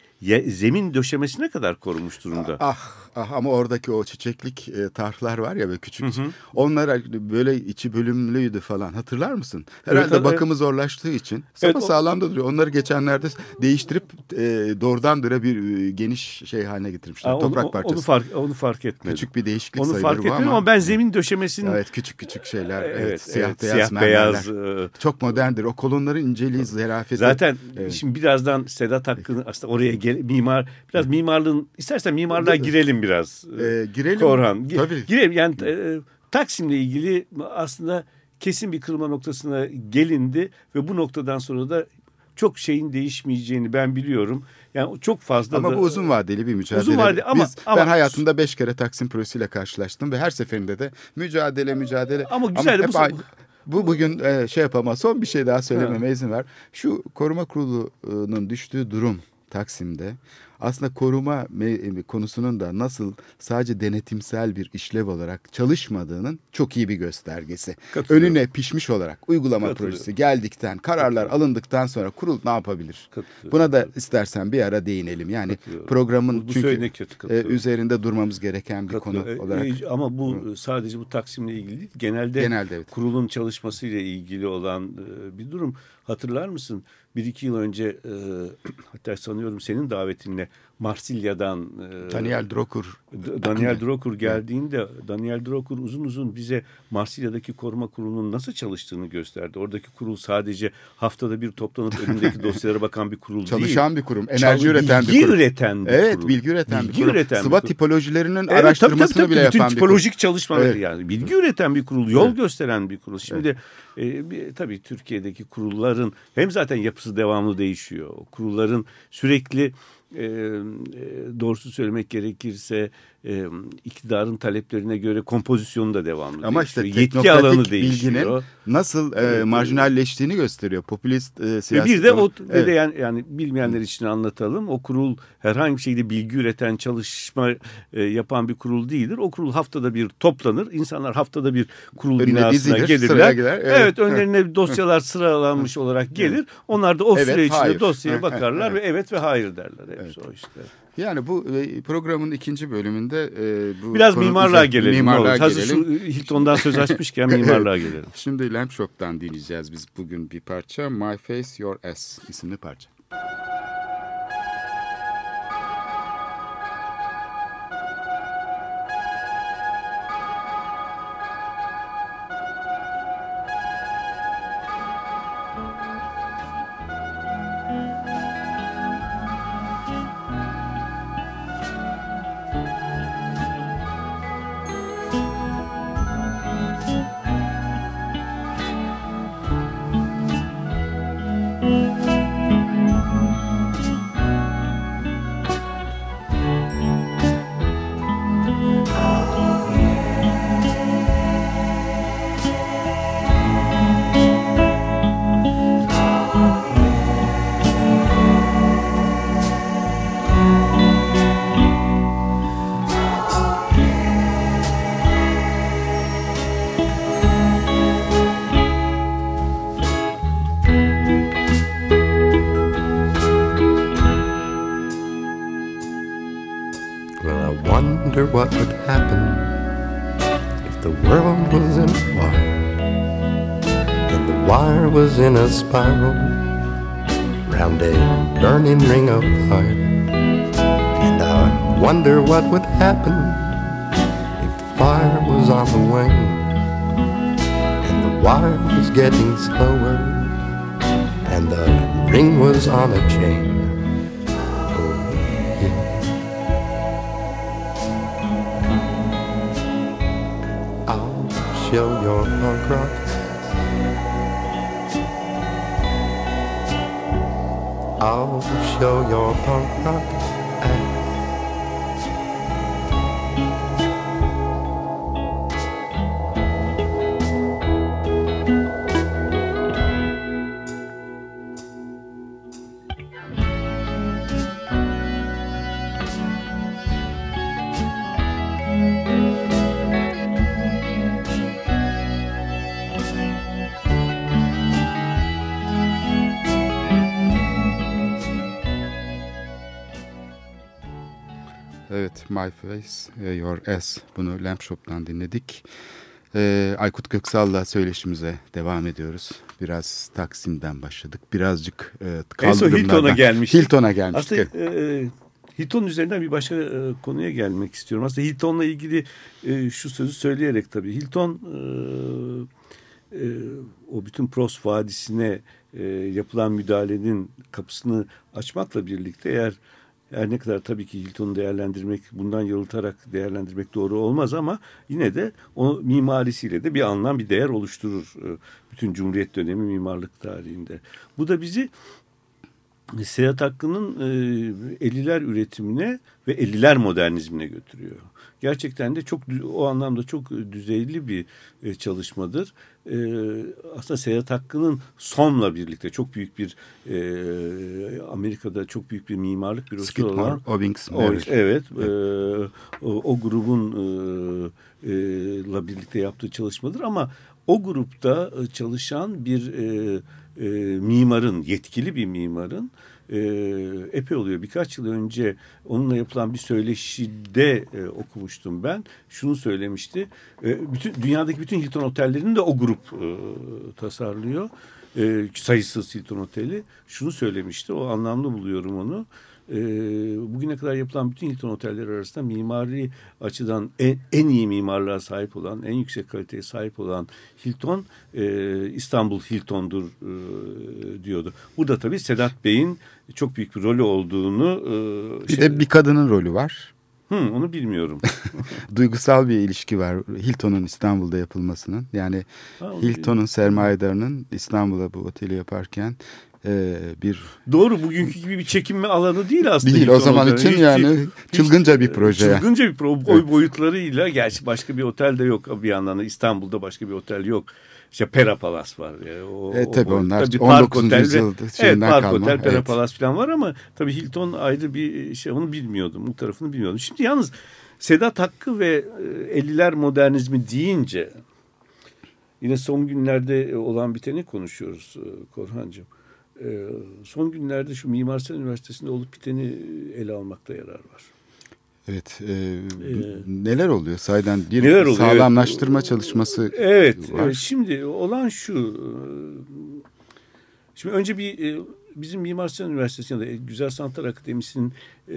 zemin döşemesine kadar korumuş durumda. Ah, ah ama oradaki o çiçeklik e, tarhlar var ya böyle küçük. Hı hı. Onlar böyle içi bölümlüydü falan. Hatırlar mısın? Herhalde evet, bakımı evet. zorlaştığı için. Ama evet, sağlam da duruyor. Onları geçenlerde değiştirip e, doğrudan döre bir e, geniş şey haline getirmişler. Aa, Toprak onu, parçası. Onu fark onu fark etmedim. Küçük bir değişiklik onu fark etmedim ama, ama ben zemin döşemesinin Evet küçük küçük şeyler. Evet, evet siyah evet, beyaz siyah beyaz. E, Çok moderndir. O kolonların inceliği, zerafeti. Zaten evet. Şimdi birazdan Sedat Hakkı'nın aslında oraya gel, mimar biraz mimarlığın istersen mimarlığa girelim biraz. Ee, girelim. Korhan. Tabii. Girelim yani e, Taksim'le ilgili aslında kesin bir kırılma noktasına gelindi ve bu noktadan sonra da çok şeyin değişmeyeceğini ben biliyorum. Yani çok fazla ama da, bu uzun vadeli bir mücadele. Uzun vadeli ama, Biz, ama ben hayatımda beş kere Taksim projesiyle karşılaştım ve her seferinde de mücadele mücadele. Ama güzel ama hep bu, bu bugün e, şey yapamaz. Son bir şey daha söylememe izin ver. Şu koruma kurulunun düştüğü durum Taksim'de aslında koruma konusunun da nasıl sadece denetimsel bir işlev olarak çalışmadığının çok iyi bir göstergesi. Önüne pişmiş olarak uygulama projesi geldikten, kararlar alındıktan sonra kurul ne yapabilir? Buna da istersen bir ara değinelim. Yani programın bu, bu çünkü e, üzerinde durmamız gereken bir konu e, olarak. E, ama bu Hı. sadece bu Taksim'le ilgili değil. Genelde, Genelde evet. kurulun çalışmasıyla ilgili olan e, bir durum. Hatırlar mısın? Bir iki yıl önce e, (clears throat) hatta sanıyorum senin davetinle Marsilya'dan e, Daniel Drokur Daniel Drokur geldiğinde Daniel Drokur uzun uzun bize Marsilya'daki koruma kurulunun nasıl çalıştığını gösterdi. Oradaki kurul sadece haftada bir toplanıp önündeki (laughs) dosyalara bakan bir kurul Çalışan değil. Çalışan bir kurum, enerji Çal üreten bir kurum. üreten bir evet, bilgi üreten bilgi bir kurum. Üreten bir tipolojilerinin evet, araştırmasını tabii, tabii, tabii. bile Bütün yapan bir kurum. tipolojik çalışmaları evet. yani. Bilgi üreten bir kurul, yol evet. gösteren bir kurul. Şimdi evet. e, tabii Türkiye'deki kurulların hem zaten yapısı devamlı değişiyor. Kurulların sürekli doğrusu söylemek gerekirse e, iktidarın taleplerine göre kompozisyonu da devamlı Ama değişiyor. işte yetki alanı değişiyor. bilginin nasıl e, marjinalleştiğini gösteriyor. Popülist e, siyaset. Bir de o evet. de yani, yani bilmeyenler için anlatalım. O kurul herhangi bir şeyde bilgi üreten, çalışma e, yapan bir kurul değildir. O kurul haftada bir toplanır. İnsanlar haftada bir kurul Önüne binasına dizilir, gelirler. Gider, evet. evet, önlerine dosyalar sıralanmış olarak gelir. Onlar da o evet, süre içinde hayır. dosyaya bakarlar ve evet ve hayır derler. Hepsi evet. o işte. Yani bu e, programın ikinci bölümünde e, bu biraz mimarlığa gelelim. Mimarlığa Hazır gelelim. şu Hilton'dan söz açmışken mimarlığa gelelim. Şimdi Lamp Shop'tan dinleyeceğiz biz bugün bir parça. My Face Your Ass isimli parça. what spiral round a burning ring of fire. And I wonder what would happen if the fire was on the wane and the wire was getting slower and the ring was on a chain. Oh, I'll show your punk rock. I'll show your punk rock. My Face, e, Your Ass. Bunu Lamp Shop'tan dinledik. Ee, Aykut Göksal'la söyleşimize devam ediyoruz. Biraz Taksim'den başladık. Birazcık e, kaldırımlardan. Hilton'a gelmiş. Hilton'a gelmiştik. Aslında e, Hilton üzerinden bir başka e, konuya gelmek istiyorum. Aslında Hilton'la ilgili e, şu sözü söyleyerek tabii. Hilton e, e, o bütün Pros Vadisi'ne e, yapılan müdahalenin kapısını açmakla birlikte eğer her ne kadar tabii ki Hilton'u değerlendirmek, bundan yalıtarak değerlendirmek doğru olmaz ama yine de o mimarisiyle de bir anlam, bir değer oluşturur e, bütün Cumhuriyet dönemi mimarlık tarihinde. Bu da bizi Seyahat Hakkı'nın 50'ler e, üretimine ve 50'ler modernizmine götürüyor. Gerçekten de çok o anlamda çok düzeyli bir e, çalışmadır. E, aslında Seyahat Hakkı'nın Som'la birlikte çok büyük bir e, Amerika'da çok büyük bir mimarlık bürosu Skidmore, olan Owings, Merrill. evet e, o, o grubun e, e, la birlikte yaptığı çalışmadır ama o grupta çalışan bir e, e, mimarın yetkili bir mimarın e, epey oluyor. Birkaç yıl önce onunla yapılan bir söyleşide e, okumuştum ben. Şunu söylemişti. E, bütün dünyadaki bütün Hilton otellerini de o grup e, tasarlıyor. E, sayısız Hilton oteli. Şunu söylemişti. O anlamlı buluyorum onu. E, bugüne kadar yapılan bütün Hilton otelleri arasında mimari açıdan en, en iyi mimarlığa sahip olan, en yüksek kaliteye sahip olan Hilton e, İstanbul Hilton'dur e, diyordu. Burada tabii Sedat Bey'in çok büyük bir rolü olduğunu e, Bir şey- de bir kadının rolü var. Hı, onu bilmiyorum. (laughs) Duygusal bir ilişki var Hilton'un İstanbul'da yapılmasının. Yani Hilton'un sermayedarının İstanbul'a bu oteli yaparken e, bir Doğru bugünkü gibi bir çekinme alanı değil aslında. değil o zaman için Hiç- yani hiç- çılgınca bir proje. Çılgınca bir proje. Boy boyutlarıyla gerçi başka bir otel de yok bir yandan da İstanbul'da başka bir otel yok. İşte Pera Palas var. Yani o, E, tabii boyut. onlar Park 19. Otel yüzyılda Evet Park kalma, Otel, Pera evet. Palas falan var ama tabii Hilton ayrı bir şey onu bilmiyordum. Bu tarafını bilmiyordum. Şimdi yalnız Sedat Hakkı ve e, 50'ler modernizmi deyince yine son günlerde olan biteni konuşuyoruz e, Korhancığım. E, Son günlerde şu Mimar Sinan Üniversitesi'nde olup biteni ele almakta yarar var. Evet. e, neler oluyor? Sayeden bir Neler oluyor? sağlamlaştırma çalışması Evet, var. e, şimdi olan şu. e, Şimdi önce bir e, bizim Mimar Sinan Üniversitesi ya da Güzel Sanatlar Akademisi'nin e,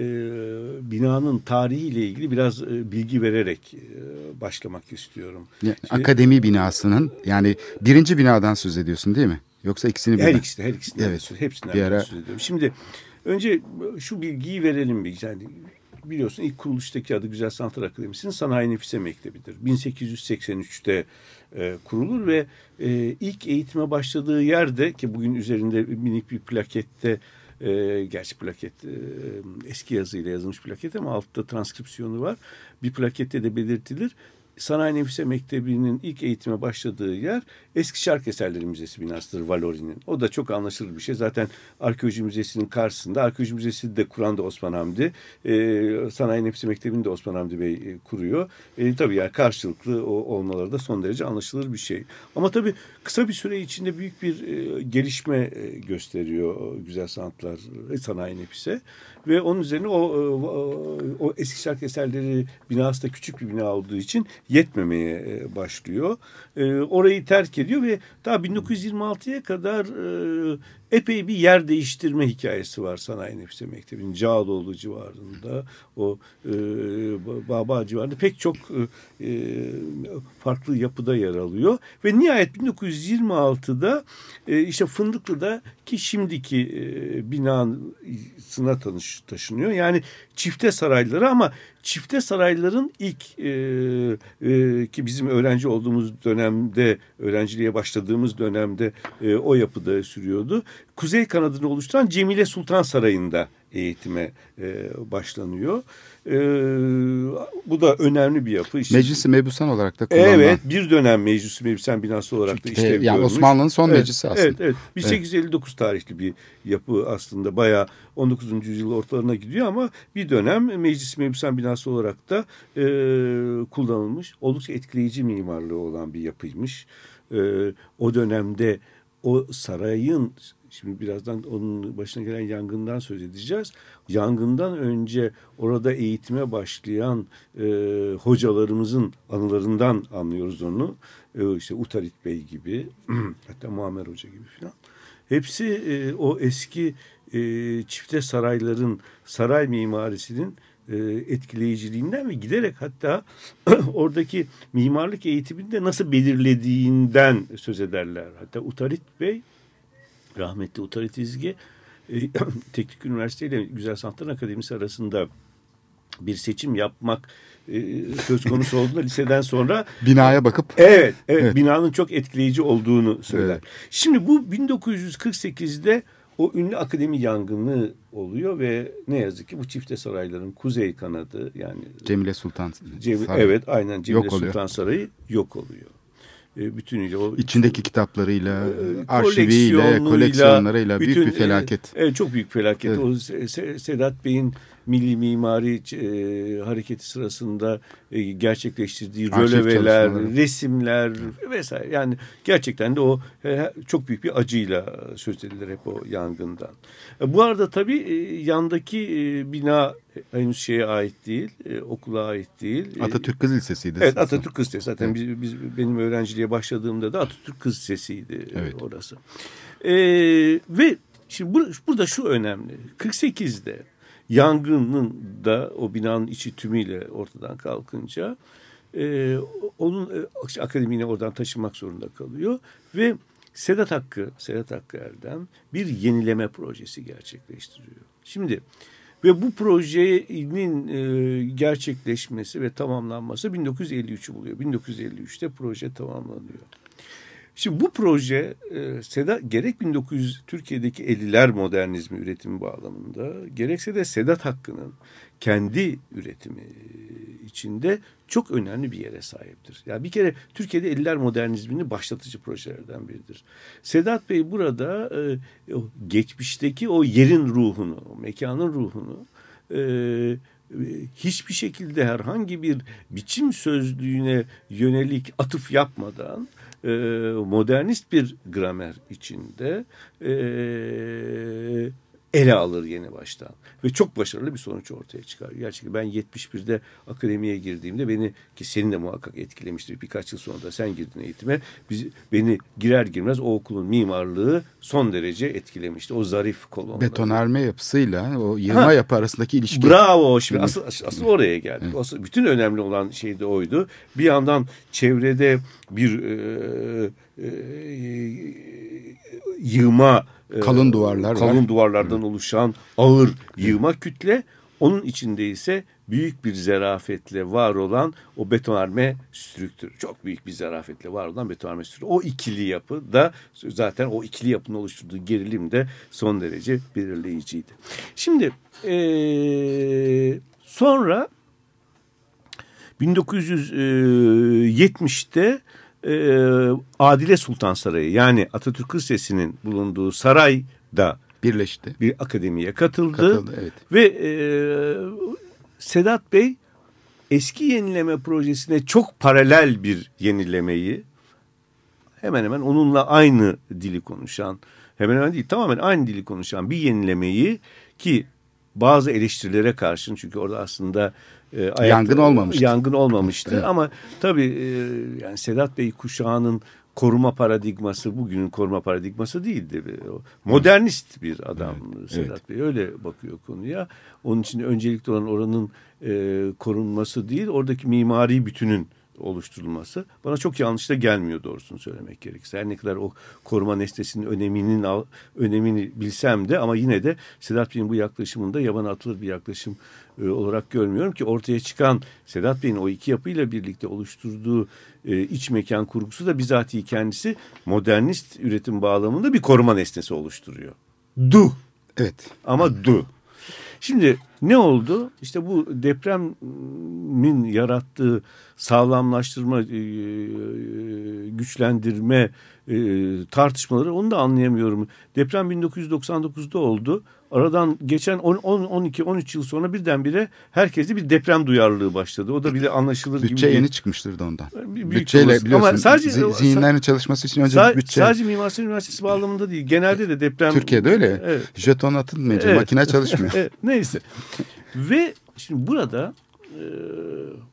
binanın tarihiyle ilgili biraz e, bilgi vererek e, başlamak istiyorum. Yani Şimdi- akademi binasının yani birinci binadan söz ediyorsun değil mi? Yoksa ikisini Her birden? ikisi, her ikisinden Evet. hepsinden Bir ara- söz ediyorum. Şimdi önce şu bilgiyi verelim bir yani biliyorsun ilk kuruluştaki adı Güzel Sanatlar Akademisi'nin Sanayi Nefise Mektebi'dir. 1883'te e, kurulur ve e, ilk eğitime başladığı yerde ki bugün üzerinde minik bir plakette e, gerçi plaket e, eski yazıyla yazılmış plaket ama altta transkripsiyonu var. Bir plakette de belirtilir. Sanayi Nefise Mektebi'nin ilk eğitime başladığı yer Eski Şark Eserleri Müzesi binasıdır Valori'nin. O da çok anlaşılır bir şey. Zaten Arkeoloji Müzesi'nin karşısında. Arkeoloji Müzesi de kuran da Osman Hamdi. Ee, Sanayi Nefise Mektebi'ni de Osman Hamdi Bey e, kuruyor. E, tabii yani karşılıklı o, olmaları da son derece anlaşılır bir şey. Ama tabii kısa bir süre içinde büyük bir e, gelişme e, gösteriyor Güzel Sanatlar ve Sanayi Nefise. Ve onun üzerine o, o, o eski şark eserleri binası da küçük bir bina olduğu için yetmemeye e, başlıyor. E, orayı terk ediyor ve daha 1926'ya kadar e, epey bir yer değiştirme hikayesi var Sanayi Nefise Mektebi'nin Cağaloğlu civarında o e, Baba civarında pek çok e, farklı yapıda yer alıyor ve nihayet 1926'da e, işte Fındıklı'da ki şimdiki e, binasına tanış, taşınıyor. Yani çifte sarayları ama çifte sarayların ilk e, e, ki bizim öğrenci olduğumuz dönemde öğrenciliğe başladığımız dönemde e, o yapıda sürüyordu. Kuzey kanadını oluşturan Cemile Sultan Sarayı'nda eğitime e, başlanıyor. E, bu da önemli bir yapı. İşte, Meclisi mebusan olarak da kullanılan. Evet bir dönem meclis meclisen binası olarak da işlev yani görmüş. Osmanlı'nın son Evet, meclisi aslında. Evet, evet. 1859 tarihli bir yapı aslında bayağı 19. yüzyıl ortalarına gidiyor ama bir dönem meclis mebüsen binası olarak da e, kullanılmış. Oldukça etkileyici mimarlığı olan bir yapıymış. E, o dönemde o sarayın Şimdi birazdan onun başına gelen yangından söz edeceğiz. Yangından önce orada eğitime başlayan e, hocalarımızın anılarından anlıyoruz onu. E, işte Utarit Bey gibi, (clears throat) hatta Muammer Hoca gibi falan. Hepsi e, o eski e, çifte sarayların, saray mimarisinin e, etkileyiciliğinden ve giderek hatta (clears throat) oradaki mimarlık eğitiminde nasıl belirlediğinden söz ederler. Hatta Utarit Bey rahmetli Utarit İzgi e, (clears throat) Teknik Üniversite ile Güzel Sanatlar Akademisi arasında bir seçim yapmak e, söz konusu olduğunda liseden sonra (laughs) Binaya bakıp evet, evet, Evet. binanın çok etkileyici olduğunu söyler. Evet. Şimdi bu 1948'de o ünlü akademi yangını oluyor ve ne yazık ki bu çifte sarayların kuzey kanadı yani Cemile Sultan Cemil, Sarayı. evet aynen Cemile Yok oluyor. Sultan Sarayı yok oluyor. E, bütünüyle o İçindeki kitaplarıyla, e, arşiviyle, koleksiyonuyla, koleksiyonlarıyla büyük bir felaket. e, Evet çok büyük felaket. Evet. O Se- Se- Sedat Bey'in milli mimari e, hareketi sırasında e, gerçekleştirdiği Arşiv röleveler, resimler vesaire. Yani gerçekten de o e, çok büyük bir acıyla söz edilir hep o yangından. E, bu arada tabii e, yandaki e, bina henüz şeye ait değil, e, okula ait değil. E, Atatürk Kız Lisesi'ydi. Evet Atatürk Kız Lisesi. Zaten biz, biz, benim öğrenciliğe başladığımda da Atatürk Kız Lisesi'ydi e, Evet. orası. Ee, ve şimdi bur- burada şu önemli. 48'de yangının da o binanın içi tümüyle ortadan kalkınca e, onun e, akademini oradan taşımak zorunda kalıyor ve Sedat Hakkı, Sedat Hakkı Erdem bir yenileme projesi gerçekleştiriyor. Şimdi ve bu projenin e, gerçekleşmesi ve tamamlanması 1953'ü buluyor. 1953'te proje tamamlanıyor. Şimdi bu proje e, Sedat gerek 1900 Türkiye'deki 50'ler modernizmi üretimi bağlamında gerekse de Sedat Hakkı'nın kendi üretimi içinde çok önemli bir yere sahiptir. Yani bir kere Türkiye'de 50'ler modernizmini başlatıcı projelerden biridir. Sedat Bey burada e, geçmişteki o yerin ruhunu, o mekanın ruhunu e, hiçbir şekilde herhangi bir biçim sözlüğüne yönelik atıf yapmadan e, modernist bir gramer içinde e, ele alır yeni baştan. Ve çok başarılı bir sonuç ortaya çıkar. Gerçekten ben 71'de akademiye girdiğimde beni ki seni de muhakkak etkilemiştir. Birkaç yıl sonra da sen girdin eğitime. Biz, beni girer girmez o okulun mimarlığı son derece etkilemişti. O zarif kolonları. Betonarme yapısıyla o yığma Ha. yapı arasındaki ilişki. Bravo. Şimdi asıl, asıl oraya geldik. Asıl, bütün önemli olan şey de oydu. Bir yandan çevrede bir e, e, yığma e, Kalın duvarlar kalın var. duvarlardan oluşan ağır yığma kütle. Onun içinde ise büyük bir zarafetle var olan o betonarme strüktür. Çok büyük bir zarafetle var olan betonarme strüktür. O ikili yapı da zaten o ikili yapının oluşturduğu gerilim de son derece belirleyiciydi. Şimdi eee, sonra 1970'te eee, Adile Sultan Sarayı yani Atatürk Lisesi'nin bulunduğu sarayda birleşti. bir akademiye katıldı. Katıldı, evet. Ve e, Sedat Bey eski yenileme projesine çok paralel bir yenilemeyi hemen hemen onunla aynı dili konuşan hemen hemen değil tamamen aynı dili konuşan bir yenilemeyi ki bazı eleştirilere karşın çünkü orada aslında e, ayakta- Yangın olmamıştı. Yangın olmamıştı Evet. ama tabii e, yani Sedat Bey kuşağının koruma paradigması bugünün koruma paradigması değildi. Modernist bir adam Sedat Bey öyle bakıyor konuya. Onun için öncelikli olan oranın e, korunması değil oradaki mimari bütünün oluşturulması bana çok yanlış da gelmiyor doğrusunu söylemek gerekirse. Her ne kadar o koruma nesnesinin öneminin önemini bilsem de ama yine de Sedat Bey'in bu yaklaşımında yabana atılır bir yaklaşım e, olarak görmüyorum ki ortaya çıkan Sedat Bey'in o iki yapıyla birlikte oluşturduğu e, iç mekan kurgusu da bizatihi kendisi modernist üretim bağlamında bir koruma nesnesi oluşturuyor. Du Evet. ama du. Şimdi ne oldu? İşte bu depremin yarattığı sağlamlaştırma, e, güçlendirme e, tartışmaları onu da anlayamıyorum. Deprem 1999'da oldu. Aradan geçen 10, 10 12 13 yıl sonra birdenbire herkeste bir deprem duyarlılığı başladı. O da bile anlaşılır gibi. Bütçe yeni çıkmıştır da ondan. Büyük Bütçeyle biliyorsun Ama sadece- zi- zihinlerin çalışması için önce Sa- bütçe. Sadece Mimar Sinan Üniversitesi bağlamında değil. Genelde de deprem... Türkiye'de öyle. Evet. Jeton atılmayınca Evet. makine çalışmıyor. (laughs) Evet, neyse. Ve şimdi burada e,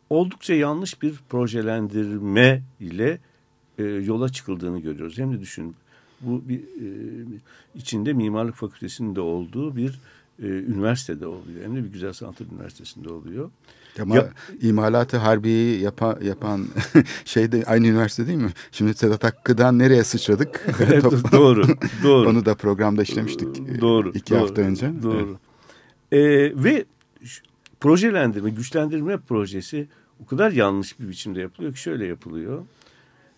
oldukça yanlış bir projelendirme ile e, yola çıkıldığını görüyoruz. Hem de düşün bu bir e, içinde mimarlık fakültesinin de olduğu bir e, üniversitede oluyor. Hem de bir güzel sanatlar üniversitesinde oluyor. Ama Ya- imalatı harbiyi yapa, yapan (laughs) şey de aynı üniversite değil mi? Şimdi Sedat Hakkı'dan nereye sıçradık? (laughs) Evet, doğru, doğru. (laughs) Onu da programda işlemiştik. e, Doğru. iki doğru, hafta önce. Doğru. Ee, ve projelendirme, güçlendirme projesi o kadar yanlış bir biçimde yapılıyor ki şöyle yapılıyor.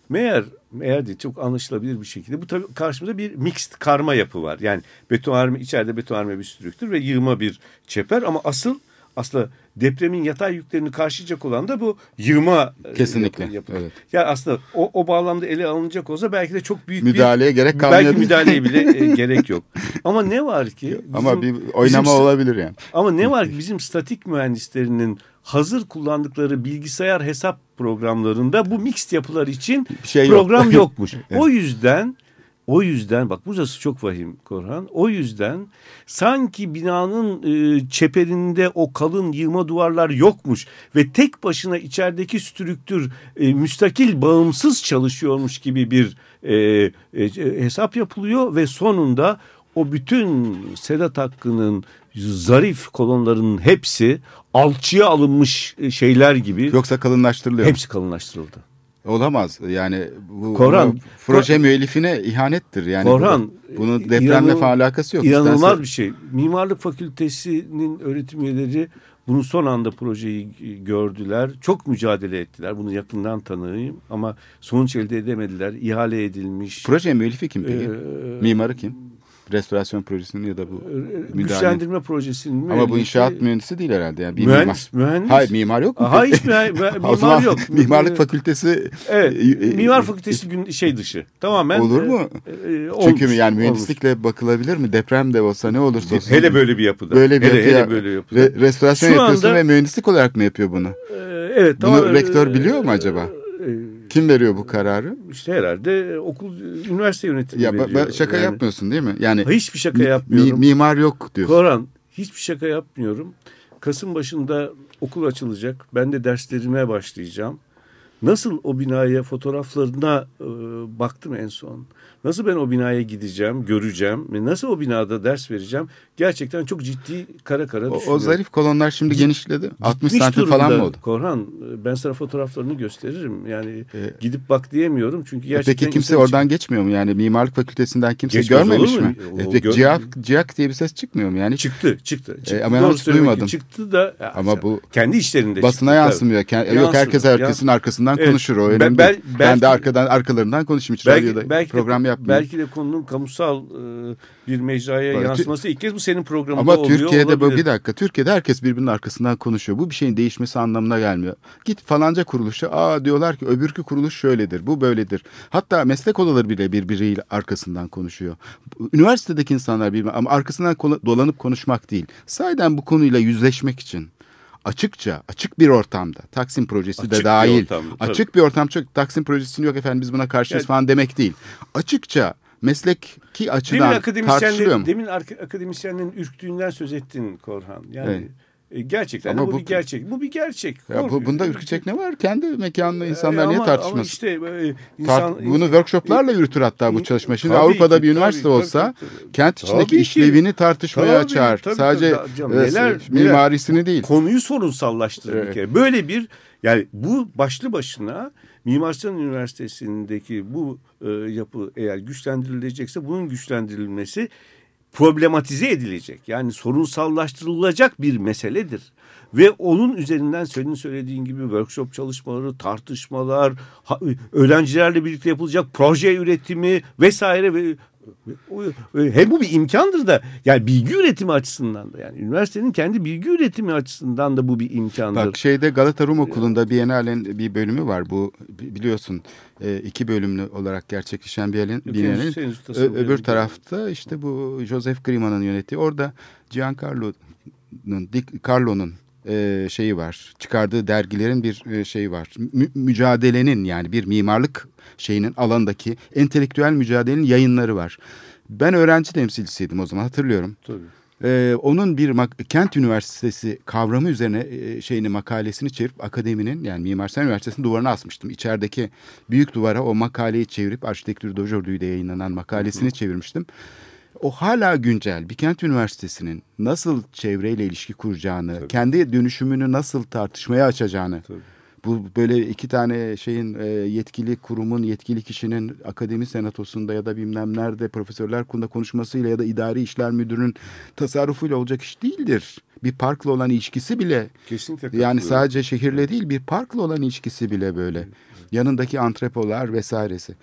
Meğer meğer değil çok anlaşılabilir bir şekilde bu tabii karşımızda bir mixed karma yapı var. Yani betonarme içeride betonarme bir strüktür ve yığma bir çeper ama asıl aslında depremin yatay yüklerini karşılayacak olan da bu yığma e, Kesinlikle, yapı. evet. Yani aslında o, o bağlamda ele alınacak olsa belki de çok büyük Müdahaleye bir, gerek Belki kalmayabilir. müdahaleye bile (laughs) e, gerek yok. Ama ne var ki? Ama bizim- bir oynama bizim- olabilir yani. Ama ne var ki bizim statik mühendislerinin hazır kullandıkları bilgisayar hesap programlarında bu mixed yapılar için şey yok. program (laughs) yokmuş. O yüzden o yüzden bak burası çok vahim Korhan. O yüzden sanki binanın e, çeperinde o kalın yığma duvarlar yokmuş ve tek başına içerideki strüktür e, müstakil bağımsız çalışıyormuş gibi bir e, e, hesap yapılıyor ve sonunda o bütün Sedat Hakkı'nın zarif kolonlarının hepsi alçıya alınmış e, şeyler gibi Yoksa kalınlaştırılıyor. hepsi kalınlaştırıldı. Olamaz. Yani bu Korhan, proje Kor- müellifine ihanettir. Yani Korhan, bu- bunun e, depremle inanıl- alakası yok. İnanılmaz İsterse- bir şey. Mimarlık Fakültesi'nin öğretim üyeleri bunu son anda projeyi gördüler. Çok mücadele ettiler. Bunu yakından tanıyayım ama sonuç elde edemediler. İhale edilmiş. Proje müellifi kim peki? Ee, Mimarı kim? Restorasyon projesinin ya da bu müdahale. güçlendirme projesinin Ama bu inşaat mühendisi değil herhalde. Yani bir mühendis, mimar. mühendis. Hayır mimar yok mu? Aha hiç (laughs) mimar yok. (laughs) Mimarlık fakültesi Evet. e, e, Mimar fakültesi gün şey dışı. Tamamen. Olur e, mu? e, olmuş, Çünkü yani mühendislikle bakılabilir mi? Deprem de olsa ne olursa olsun. Hele böyle bir yapıda. Böyle bir hele, yapıya- hele böyle yapıda. Re- restorasyon Şu yapıyorsun anda- ve mühendislik olarak mı yapıyor bunu? Ee, evet. Bunu tamam, rektör e, biliyor mu acaba? e, Kim veriyor bu kararı? İşte herhalde e, okul, üniversite yönetimi Ya veriyor. şaka Yani yapmıyorsun değil mi? Yani Hiçbir şaka yapmıyorum. mi- mimar yok diyorsun. Koran hiçbir şaka yapmıyorum. Kasım başında okul açılacak. Ben de derslerime başlayacağım. Nasıl o binaya fotoğraflarına e, baktım en son. Nasıl ben o binaya gideceğim, göreceğim ve nasıl o binada ders vereceğim. Gerçekten çok ciddi kara kara O, o düşünüyorum. zarif kolonlar şimdi genişledi. 60 Gitmiş santim falan mı oldu? Korhan ben sana fotoğraflarını gösteririm. Yani Ee, gidip bak diyemiyorum çünkü E gerçekten Peki kimse oradan geçmiyor mu? Yani mimarlık fakültesinden kimse Geçmez görmemiş mi? O- E gör- ciyak, ciyak diye bir ses çıkmıyor mu? Yani Çıktı, çıktı. çıktı. ama ben Doğru hiç duymadım. Çıktı da ya, Ama bu kendi işlerinde basına çıktı, yansımıyor. Ken- Yok herkes herkesin arkasından Evet. konuşur. O Ben- önemli. ben- ben belki- de arkadan arkalarından konuşayım hiç radyoda Belki, belki, program de, yapmıyorum. belki de konunun kamusal e, bir mecraya Bak, yansıması ilk kez bu senin programında Ama oluyor Türkiye'de bu olabilir. bir dakika. Türkiye'de herkes birbirinin arkasından konuşuyor. Bu bir şeyin değişmesi anlamına gelmiyor. Git falanca kuruluşa aa diyorlar ki öbürkü kuruluş şöyledir, bu böyledir. Hatta meslek odaları bile birbiriyle arkasından konuşuyor. Üniversitedeki insanlar birbirine ama arkasından dolanıp konuşmak değil. Sahiden bu konuyla yüzleşmek için açıkça, açık bir ortamda Taksim projesi Açık de bir dahil. ortamda, tabii. açık bir ortam çok Taksim projesinin yok efendim biz buna karşıyız Yani- falan demek değil. Açıkça mesleki Demin açıdan tartışılıyor akademisyenlerin, mu? demin akademisyenlerin ürktüğünden söz ettin Korhan. Yani Evet. E, gerçekten Ama bu, bu- bir gerçek. Bu bir gerçek. Ya bu, bunda ürkecek ne var? Kendi mekanında insanlar E, niye ama- tartışmasın? Ama işte e, Tart- insan, bunu workshoplarla yürütür hatta bu çalışma. Şimdi Avrupa'da ki, bir üniversite tabii, olsa tabii, tabii. kent içindeki Tabii ki. işlevini tartışmaya Tabii, açar. tabii, Sadece tabii. Canım, e, neler- mimarisini değil. konuyu sorunsallaştırır bir Evet. kere. Böyle bir yani bu başlı başına Mimar Sinan Üniversitesi'ndeki bu e, yapı eğer güçlendirilecekse bunun güçlendirilmesi problematize edilecek. Yani sorunsallaştırılacak bir meseledir. Ve onun üzerinden senin söylediğin gibi workshop çalışmaları, tartışmalar, öğrencilerle birlikte yapılacak proje üretimi vesaire ve ve- hem bu bir imkandır da yani bilgi üretimi açısından da yani üniversitenin kendi bilgi üretimi açısından da bu bir imkandır. Bak şeyde Galata Rum Okulu'nda Biennale'nin bir bölümü var. Bu bi- biliyorsun e, iki bölümlü olarak gerçekleşen bir Biennale'nin. öbür tarafta işte bu Joseph Grima'nın yönettiği. Orada Giancarlo'nun Carlo'nun e, şeyi var. Çıkardığı dergilerin bir e, şeyi var. Mü- mücadelenin yani bir mimarlık şeyinin alandaki entelektüel mücadelenin yayınları var. Ben öğrenci temsilcisiydim o zaman hatırlıyorum. Tabii. Ee, onun bir kent üniversitesi kavramı üzerine e, şeyini makalesini çevirip akademinin yani Mimar Sinan Üniversitesi'nin duvarına asmıştım. İçerideki büyük duvara o makaleyi çevirip Arşitektür Dojordü'yle yayınlanan makalesini çevirmiştim. O hala güncel. Bir kent üniversitesinin nasıl çevreyle ilişki kuracağını, kendi dönüşümünü nasıl tartışmaya açacağını, Tabii. bu böyle iki tane şeyin e, yetkili kurumun, yetkili kişinin akademi senatosunda ya da bilmem nerede profesörler kurulunda konuşmasıyla ya da idari işler müdürünün tasarrufuyla olacak iş değildir. Bir parkla olan ilişkisi bile Kesinlikle yani sadece şehirle değil bir parkla olan ilişkisi bile böyle. Yanındaki antrepolar vesairesi.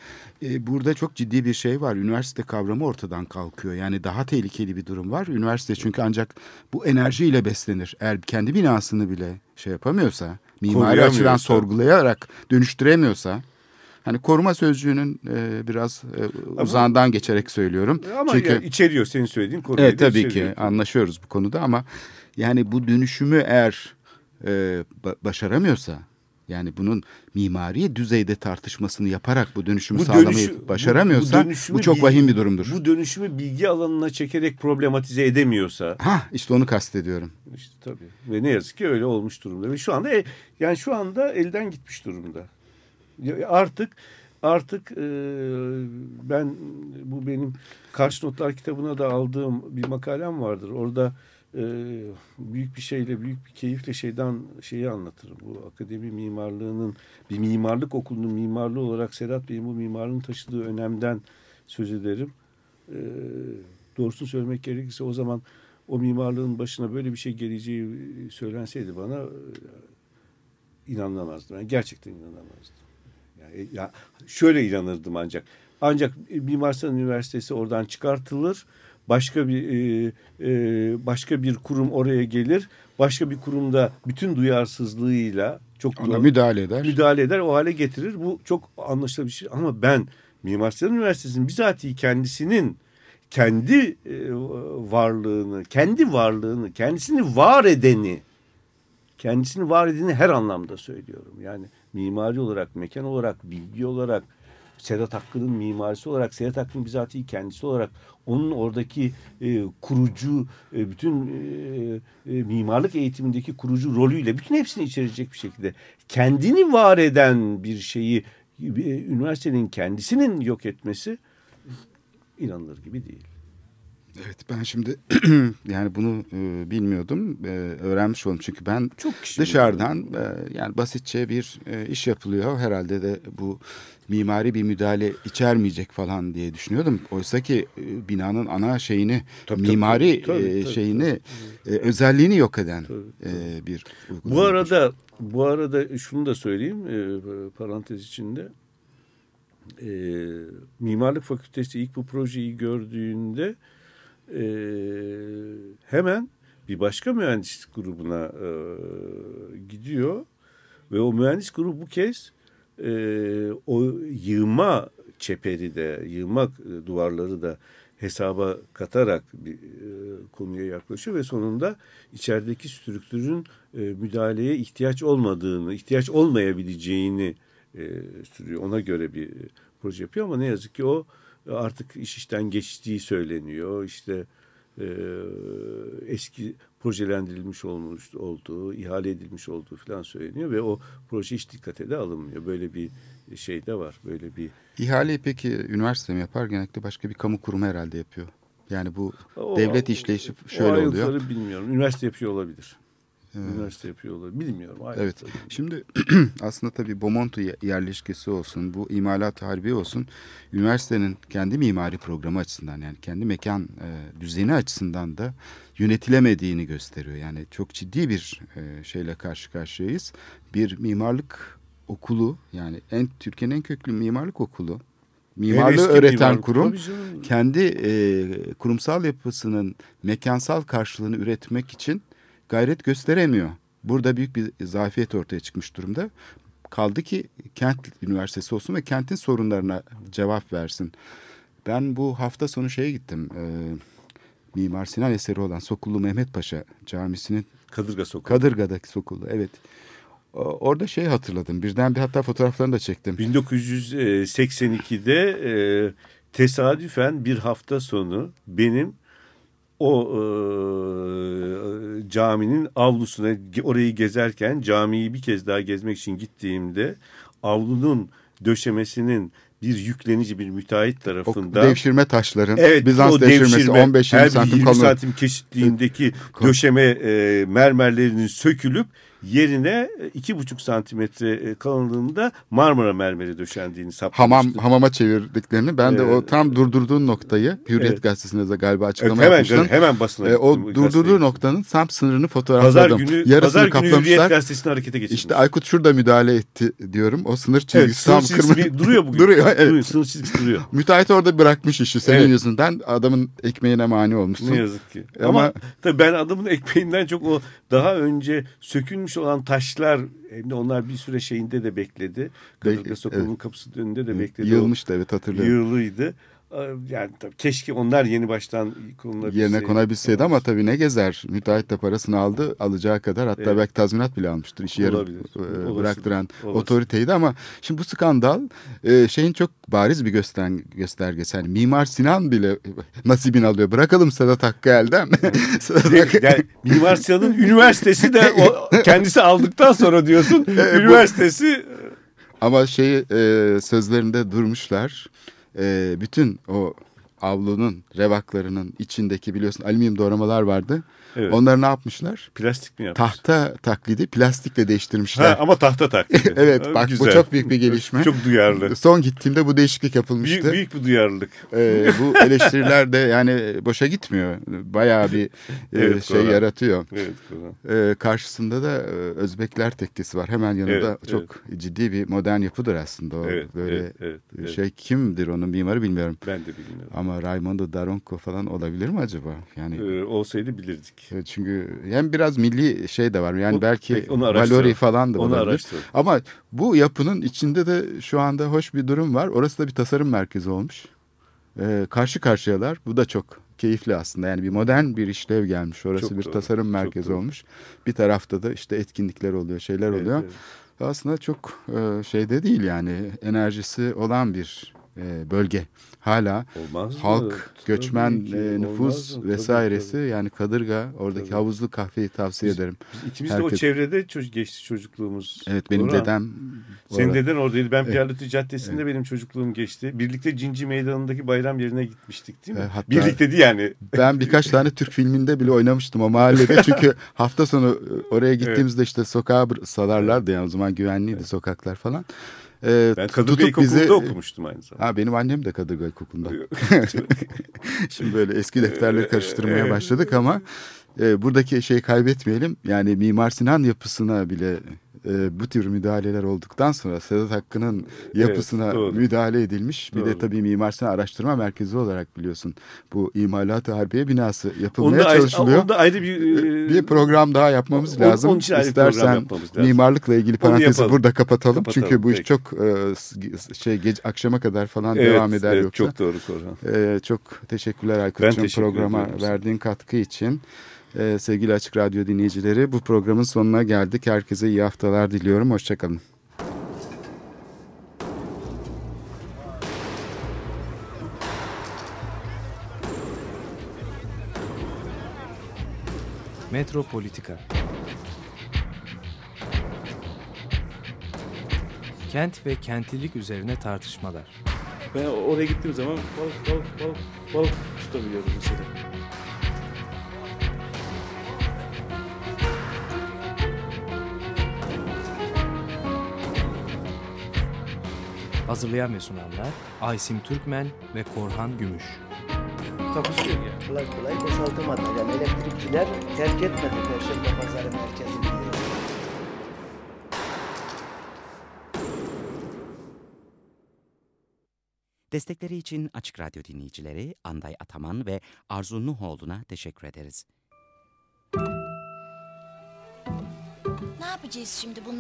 E, burada çok ciddi bir şey var. Üniversite kavramı ortadan kalkıyor. Yani daha tehlikeli bir durum var. Üniversite çünkü ancak bu enerjiyle beslenir. Eğer kendi binasını bile şey yapamıyorsa, mimari açıdan sorgulayarak dönüştüremiyorsa Hani koruma sözcüğünün e, biraz e, uzağından geçerek söylüyorum. Ama Çünkü ya içeriyor senin söylediğin konuyu. Evet tabii ki anlaşıyoruz bu konuda ama yani bu dönüşümü eğer e, ba- başaramıyorsa yani bunun mimari düzeyde tartışmasını yaparak bu dönüşümü Bu sağlamayı dönüşü- bu- başaramıyorsa bu bu, dönüşümü çok bil- vahim bir durumdur. Bu dönüşümü bilgi alanına çekerek problematize edemiyorsa Ha işte onu kastediyorum. işte tabii ve ne yazık ki öyle olmuş durumda ve şu anda e- yani şu anda elden gitmiş durumda. Artık artık e, ben bu benim Karşı Notlar kitabına da aldığım bir makalem vardır. Orada e, büyük bir şeyle büyük bir keyifle şeyden şeyi anlatırım. Bu akademi mimarlığının bir mimarlık okulunun mimarlığı olarak Sedat Bey'in bu mimarlığın taşıdığı önemden söz ederim. E, doğrusunu söylemek gerekirse o zaman o mimarlığın başına böyle bir şey geleceği söylenseydi bana e, inanamazdım. Yani gerçekten inanamazdım. Yani ya şöyle inanırdım ancak. Ancak Mimar Sinan Üniversitesi oradan çıkartılır. Başka bir e, e, başka bir kurum oraya gelir. Başka bir kurumda bütün duyarsızlığıyla çok Ona müdahale eder. müdahale eder, o hale getirir. Bu çok anlaşılır bir şey. Ama ben Mimar Sinan Üniversitesi'nin bizatihi kendisinin kendi e, varlığını, kendi varlığını, kendisini var edeni, kendisini var edeni her anlamda söylüyorum. Yani mimari olarak, mekan olarak, bilgi olarak, Sedat Hakkı'nın mimarisi olarak, Sedat Hakkı'nın bizatihi kendisi olarak, onun oradaki e, kurucu, e, bütün e, e, mimarlık eğitimindeki kurucu rolüyle bütün hepsini içerecek bir şekilde kendini var eden bir şeyi e, üniversitenin kendisinin yok etmesi inanılır gibi değil. Evet ben şimdi (clears throat) yani bunu e, bilmiyordum. E, öğrenmiş oldum çünkü ben Çok dışarıdan e, yani basitçe bir e, iş yapılıyor. Herhalde de bu mimari bir müdahale içermeyecek falan diye düşünüyordum. Oysa ki e, binanın ana şeyini Tabii, tabii, mimari tabii, e, tabii, şeyini e, özelliğini yok eden Tabii, e, bir uygulama. Bu arada bu arada şunu da söyleyeyim e, parantez içinde. E, Mimarlık Fakültesi ilk bu projeyi gördüğünde e, hemen bir başka mühendis grubuna e, gidiyor ve o mühendis grubu bu kez e, o yığma çeperi de yığma e, duvarları da hesaba katarak bir e, konuya yaklaşıyor ve sonunda içerideki strüktürün e, müdahaleye ihtiyaç olmadığını, ihtiyaç olmayabileceğini e, sürüyor. Ona göre bir e, proje yapıyor ama ne yazık ki o e, artık iş işten geçtiği söyleniyor. İşte eski projelendirilmiş olmuş olduğu, ihale edilmiş olduğu falan söyleniyor ve o proje hiç dikkate de alınmıyor. Böyle bir şey de var. Böyle bir İhaleyi peki üniversite mi yapar? Genellikle başka bir kamu kurumu herhalde yapıyor. Yani bu O- devlet işleyişi o şöyle oluyor. ayrıntıları bilmiyorum. Üniversite yapıyor olabilir. Üniversite yapıyor olabilir. Bilmiyorum. Evet. ayrıntıları. Şimdi (clears throat) aslında tabii Bomonti ye- yerleşkesi olsun, bu imalat harbi olsun, üniversitenin kendi mimari programı açısından yani kendi mekan e, düzeni açısından da yönetilemediğini gösteriyor. Yani çok ciddi bir e, şeyle karşı karşıyayız. Bir mimarlık okulu yani en Türkiye'nin en köklü mimarlık okulu. Mimarlığı öğreten mimarlık. kurum kendi e, kurumsal yapısının mekansal karşılığını üretmek için gayret gösteremiyor. Burada büyük bir zafiyet ortaya çıkmış durumda. Kaldı ki kent üniversitesi olsun ve kentin sorunlarına cevap versin. Ben bu hafta sonu şeye gittim. E, Mimar Sinan eseri olan Sokullu Mehmet Paşa Camisi'nin Kadırga Sokağı. Kadırga'daki Sokullu. Evet. Orada şey hatırladım. Birden bir hatta fotoğraflarını da çektim. 1982'de e, tesadüfen bir hafta sonu benim o e, caminin avlusuna orayı gezerken camiyi bir kez daha gezmek için gittiğimde avlunun döşemesinin bir yüklenici bir müteahhit O tarafından devşirme taşların Evet, Bizans o devşirmesi devşirme, 15-20 her santim 20 kalın. santim keşitliğindeki döşeme e, mermerlerinin sökülüp yerine e, iki buçuk santimetre e, kalınlığında Marmara mermeri döşendiğini saptamıştı. Hamam hamama çevirdiklerini ben de o Evet. tam durdurduğun noktayı Hürriyet Evet. gazetesinde de galiba Evet, açıklama hemen yapmıştın. hemen basına E, o durdurduğu gazeteye. noktanın tam sınırını Pazar fotoğrafladım. günü, Yarısını pazar günü Hürriyet gazetesini harekete geçirmiş. İşte Aykut şurada müdahale etti diyorum. O sınır çizgisi evet, sınır tam çizgisi kırmızı. duruyor bugün. (laughs) duruyor evet. Duruyor, sınır çizgisi duruyor. (laughs) Müteahhit orada bırakmış işi senin Evet. yüzünden adamın ekmeğine mani olmuşsun. Ne yazık ki. Ama- Ama, tabii ben adamın (laughs) ekmeğinden çok o daha önce sökülmüş olan taşlar hem de onlar bir süre şeyinde de bekledi. Kadırga evet. kapısı önünde de bekledi. Yığılmıştı evet hatırlıyorum. Yığılıydı. Yani tabii keşke onlar yeni baştan konulabilseydi. Yerine konabilseydi ama tabii ne gezer. Müteahhit de parasını aldı alacağı kadar hatta Evet. belki tazminat bile almıştır. İşi Olabilir. e, bıraktıran Olası. otoriteydi ama şimdi bu skandal e, şeyin çok bariz bir göster göstergesi. Yani Mimar Sinan bile (laughs) nasibini alıyor. Bırakalım Sedat Hakkı elden. (laughs) Sedat Hakkı- Yani Mimar Sinan'ın üniversitesi de o, (laughs) kendisi aldıktan sonra diyorsun üniversitesi Ama şeyi e, sözlerinde durmuşlar. E, bütün o avlunun revaklarının içindeki biliyorsun alüminyum doğramalar vardı. Evet. Onları ne yapmışlar? plastik mi yapmış? Tahta taklidi plastikle Ha, değiştirmişler. ama tahta taklidi. (laughs) evet Ha, bak bu güzel. çok büyük bir gelişme. Çok duyarlı. Son gittiğimde bu değişiklik yapılmıştı. Büyük, büyük bir duyarlılık. Ee, bu (laughs) eleştiriler de yani boşa gitmiyor. Bayağı bir e, Evet, şey doğru. yaratıyor. Evet. Kur'an. Ee, karşısında da e, Özbekler tekkesi var. Hemen yanında Evet, çok ciddi bir modern yapıdır aslında o. Evet, Böyle evet, evet, evet. şey kimdir onun mimarı bilmiyorum. Ben de bilmiyorum. Ama Raimondo Daronco falan olabilir mi acaba? Yani Ee, olsaydı bilirdik. E, çünkü hem biraz milli şey de var. Yani O- belki. Valori falan da Onu olabilir. araştıralım. Ama bu yapının içinde de şu anda hoş bir durum var. Orası da bir tasarım merkezi olmuş. Ee, karşı karşıyalar. Bu da çok keyifli aslında. Yani bir modern bir işlev gelmiş. Orası Çok bir doğru, tasarım merkezi doğru. olmuş. Bir tarafta da işte etkinlikler oluyor, şeyler Evet, oluyor. evet. Aslında çok e, şeyde değil yani enerjisi olan bir e, bölge. Hala Olmaz mı? halk, Tabii göçmen ki, e, nüfus mı? Vesairesi tabii. yani Kadırga oradaki Tabii. havuzlu kahveyi tavsiye Biz- ederim. Biz İkimiz de o Herkes- çevrede çocuk geçti çocukluğumuz. Evet benim Doğru dedem Senin orada- deden oradaydı. Ben Piyarlıtı Caddesi'nde benim çocukluğum geçti. Birlikte Cinci Meydanı'ndaki bayram yerine gitmiştik değil mi? E, hatta- Birlikte değil yani. Ben birkaç tane Türk filminde bile oynamıştım o mahallede. Çünkü (laughs) hafta sonu e, oraya gittiğimizde işte sokağa salarlardı yani o zaman güvenliydi sokaklar falan. Ee, Ben Kadırga bizi- okumuştum aynı zamanda. Ha benim annem de Kadırga İlkokulu'nda. (laughs) Şimdi böyle eski defterleri karıştırmaya Evet. başladık ama e, buradaki şeyi kaybetmeyelim. Yani Mimar Sinan yapısına bile e, bu tür müdahaleler olduktan sonra Sedat Hakkı'nın yapısına doğru. müdahale edilmiş. Bir de Doğru. tabii Mimar Sinan Araştırma Merkezi olarak biliyorsun bu imalat-ı harbiye binası Onda yapılmaya ayrı, çalışılıyor. onda ayrı bir... e, bir program daha yapmamız Onun- lazım. onun için ayrı İstersen yapmamız lazım. mimarlıkla ilgili parantezi burada kapatalım. Kapatalım, Çünkü bu iş peki. çok e, şey gece akşama kadar falan Evet, devam eder evet, yoksa. Çok doğru Korhan. Ee, çok teşekkürler Aykut'cum teşekkür programa verdiğin katkı için. Ee, sevgili Açık Radyo dinleyicileri bu programın sonuna geldik. Herkese iyi haftalar diliyorum. Hoşçakalın. Metropolitika Kent ve kentlilik üzerine tartışmalar. Ben oraya gittiğim zaman balık balık balık balık tutabiliyorum mesela. Hazırlayan ve sunanlar Aysim Türkmen ve Korhan Gümüş. Takusu yok yani. Kolay kolay boşaltamadı. Yani elektrikçiler terk etmedi Perşembe Pazarı merkezini. Destekleri için Açık Radyo dinleyicileri Anday Ataman ve Arzu Nuhoğlu'na teşekkür ederiz. Ne yapacağız şimdi bunları?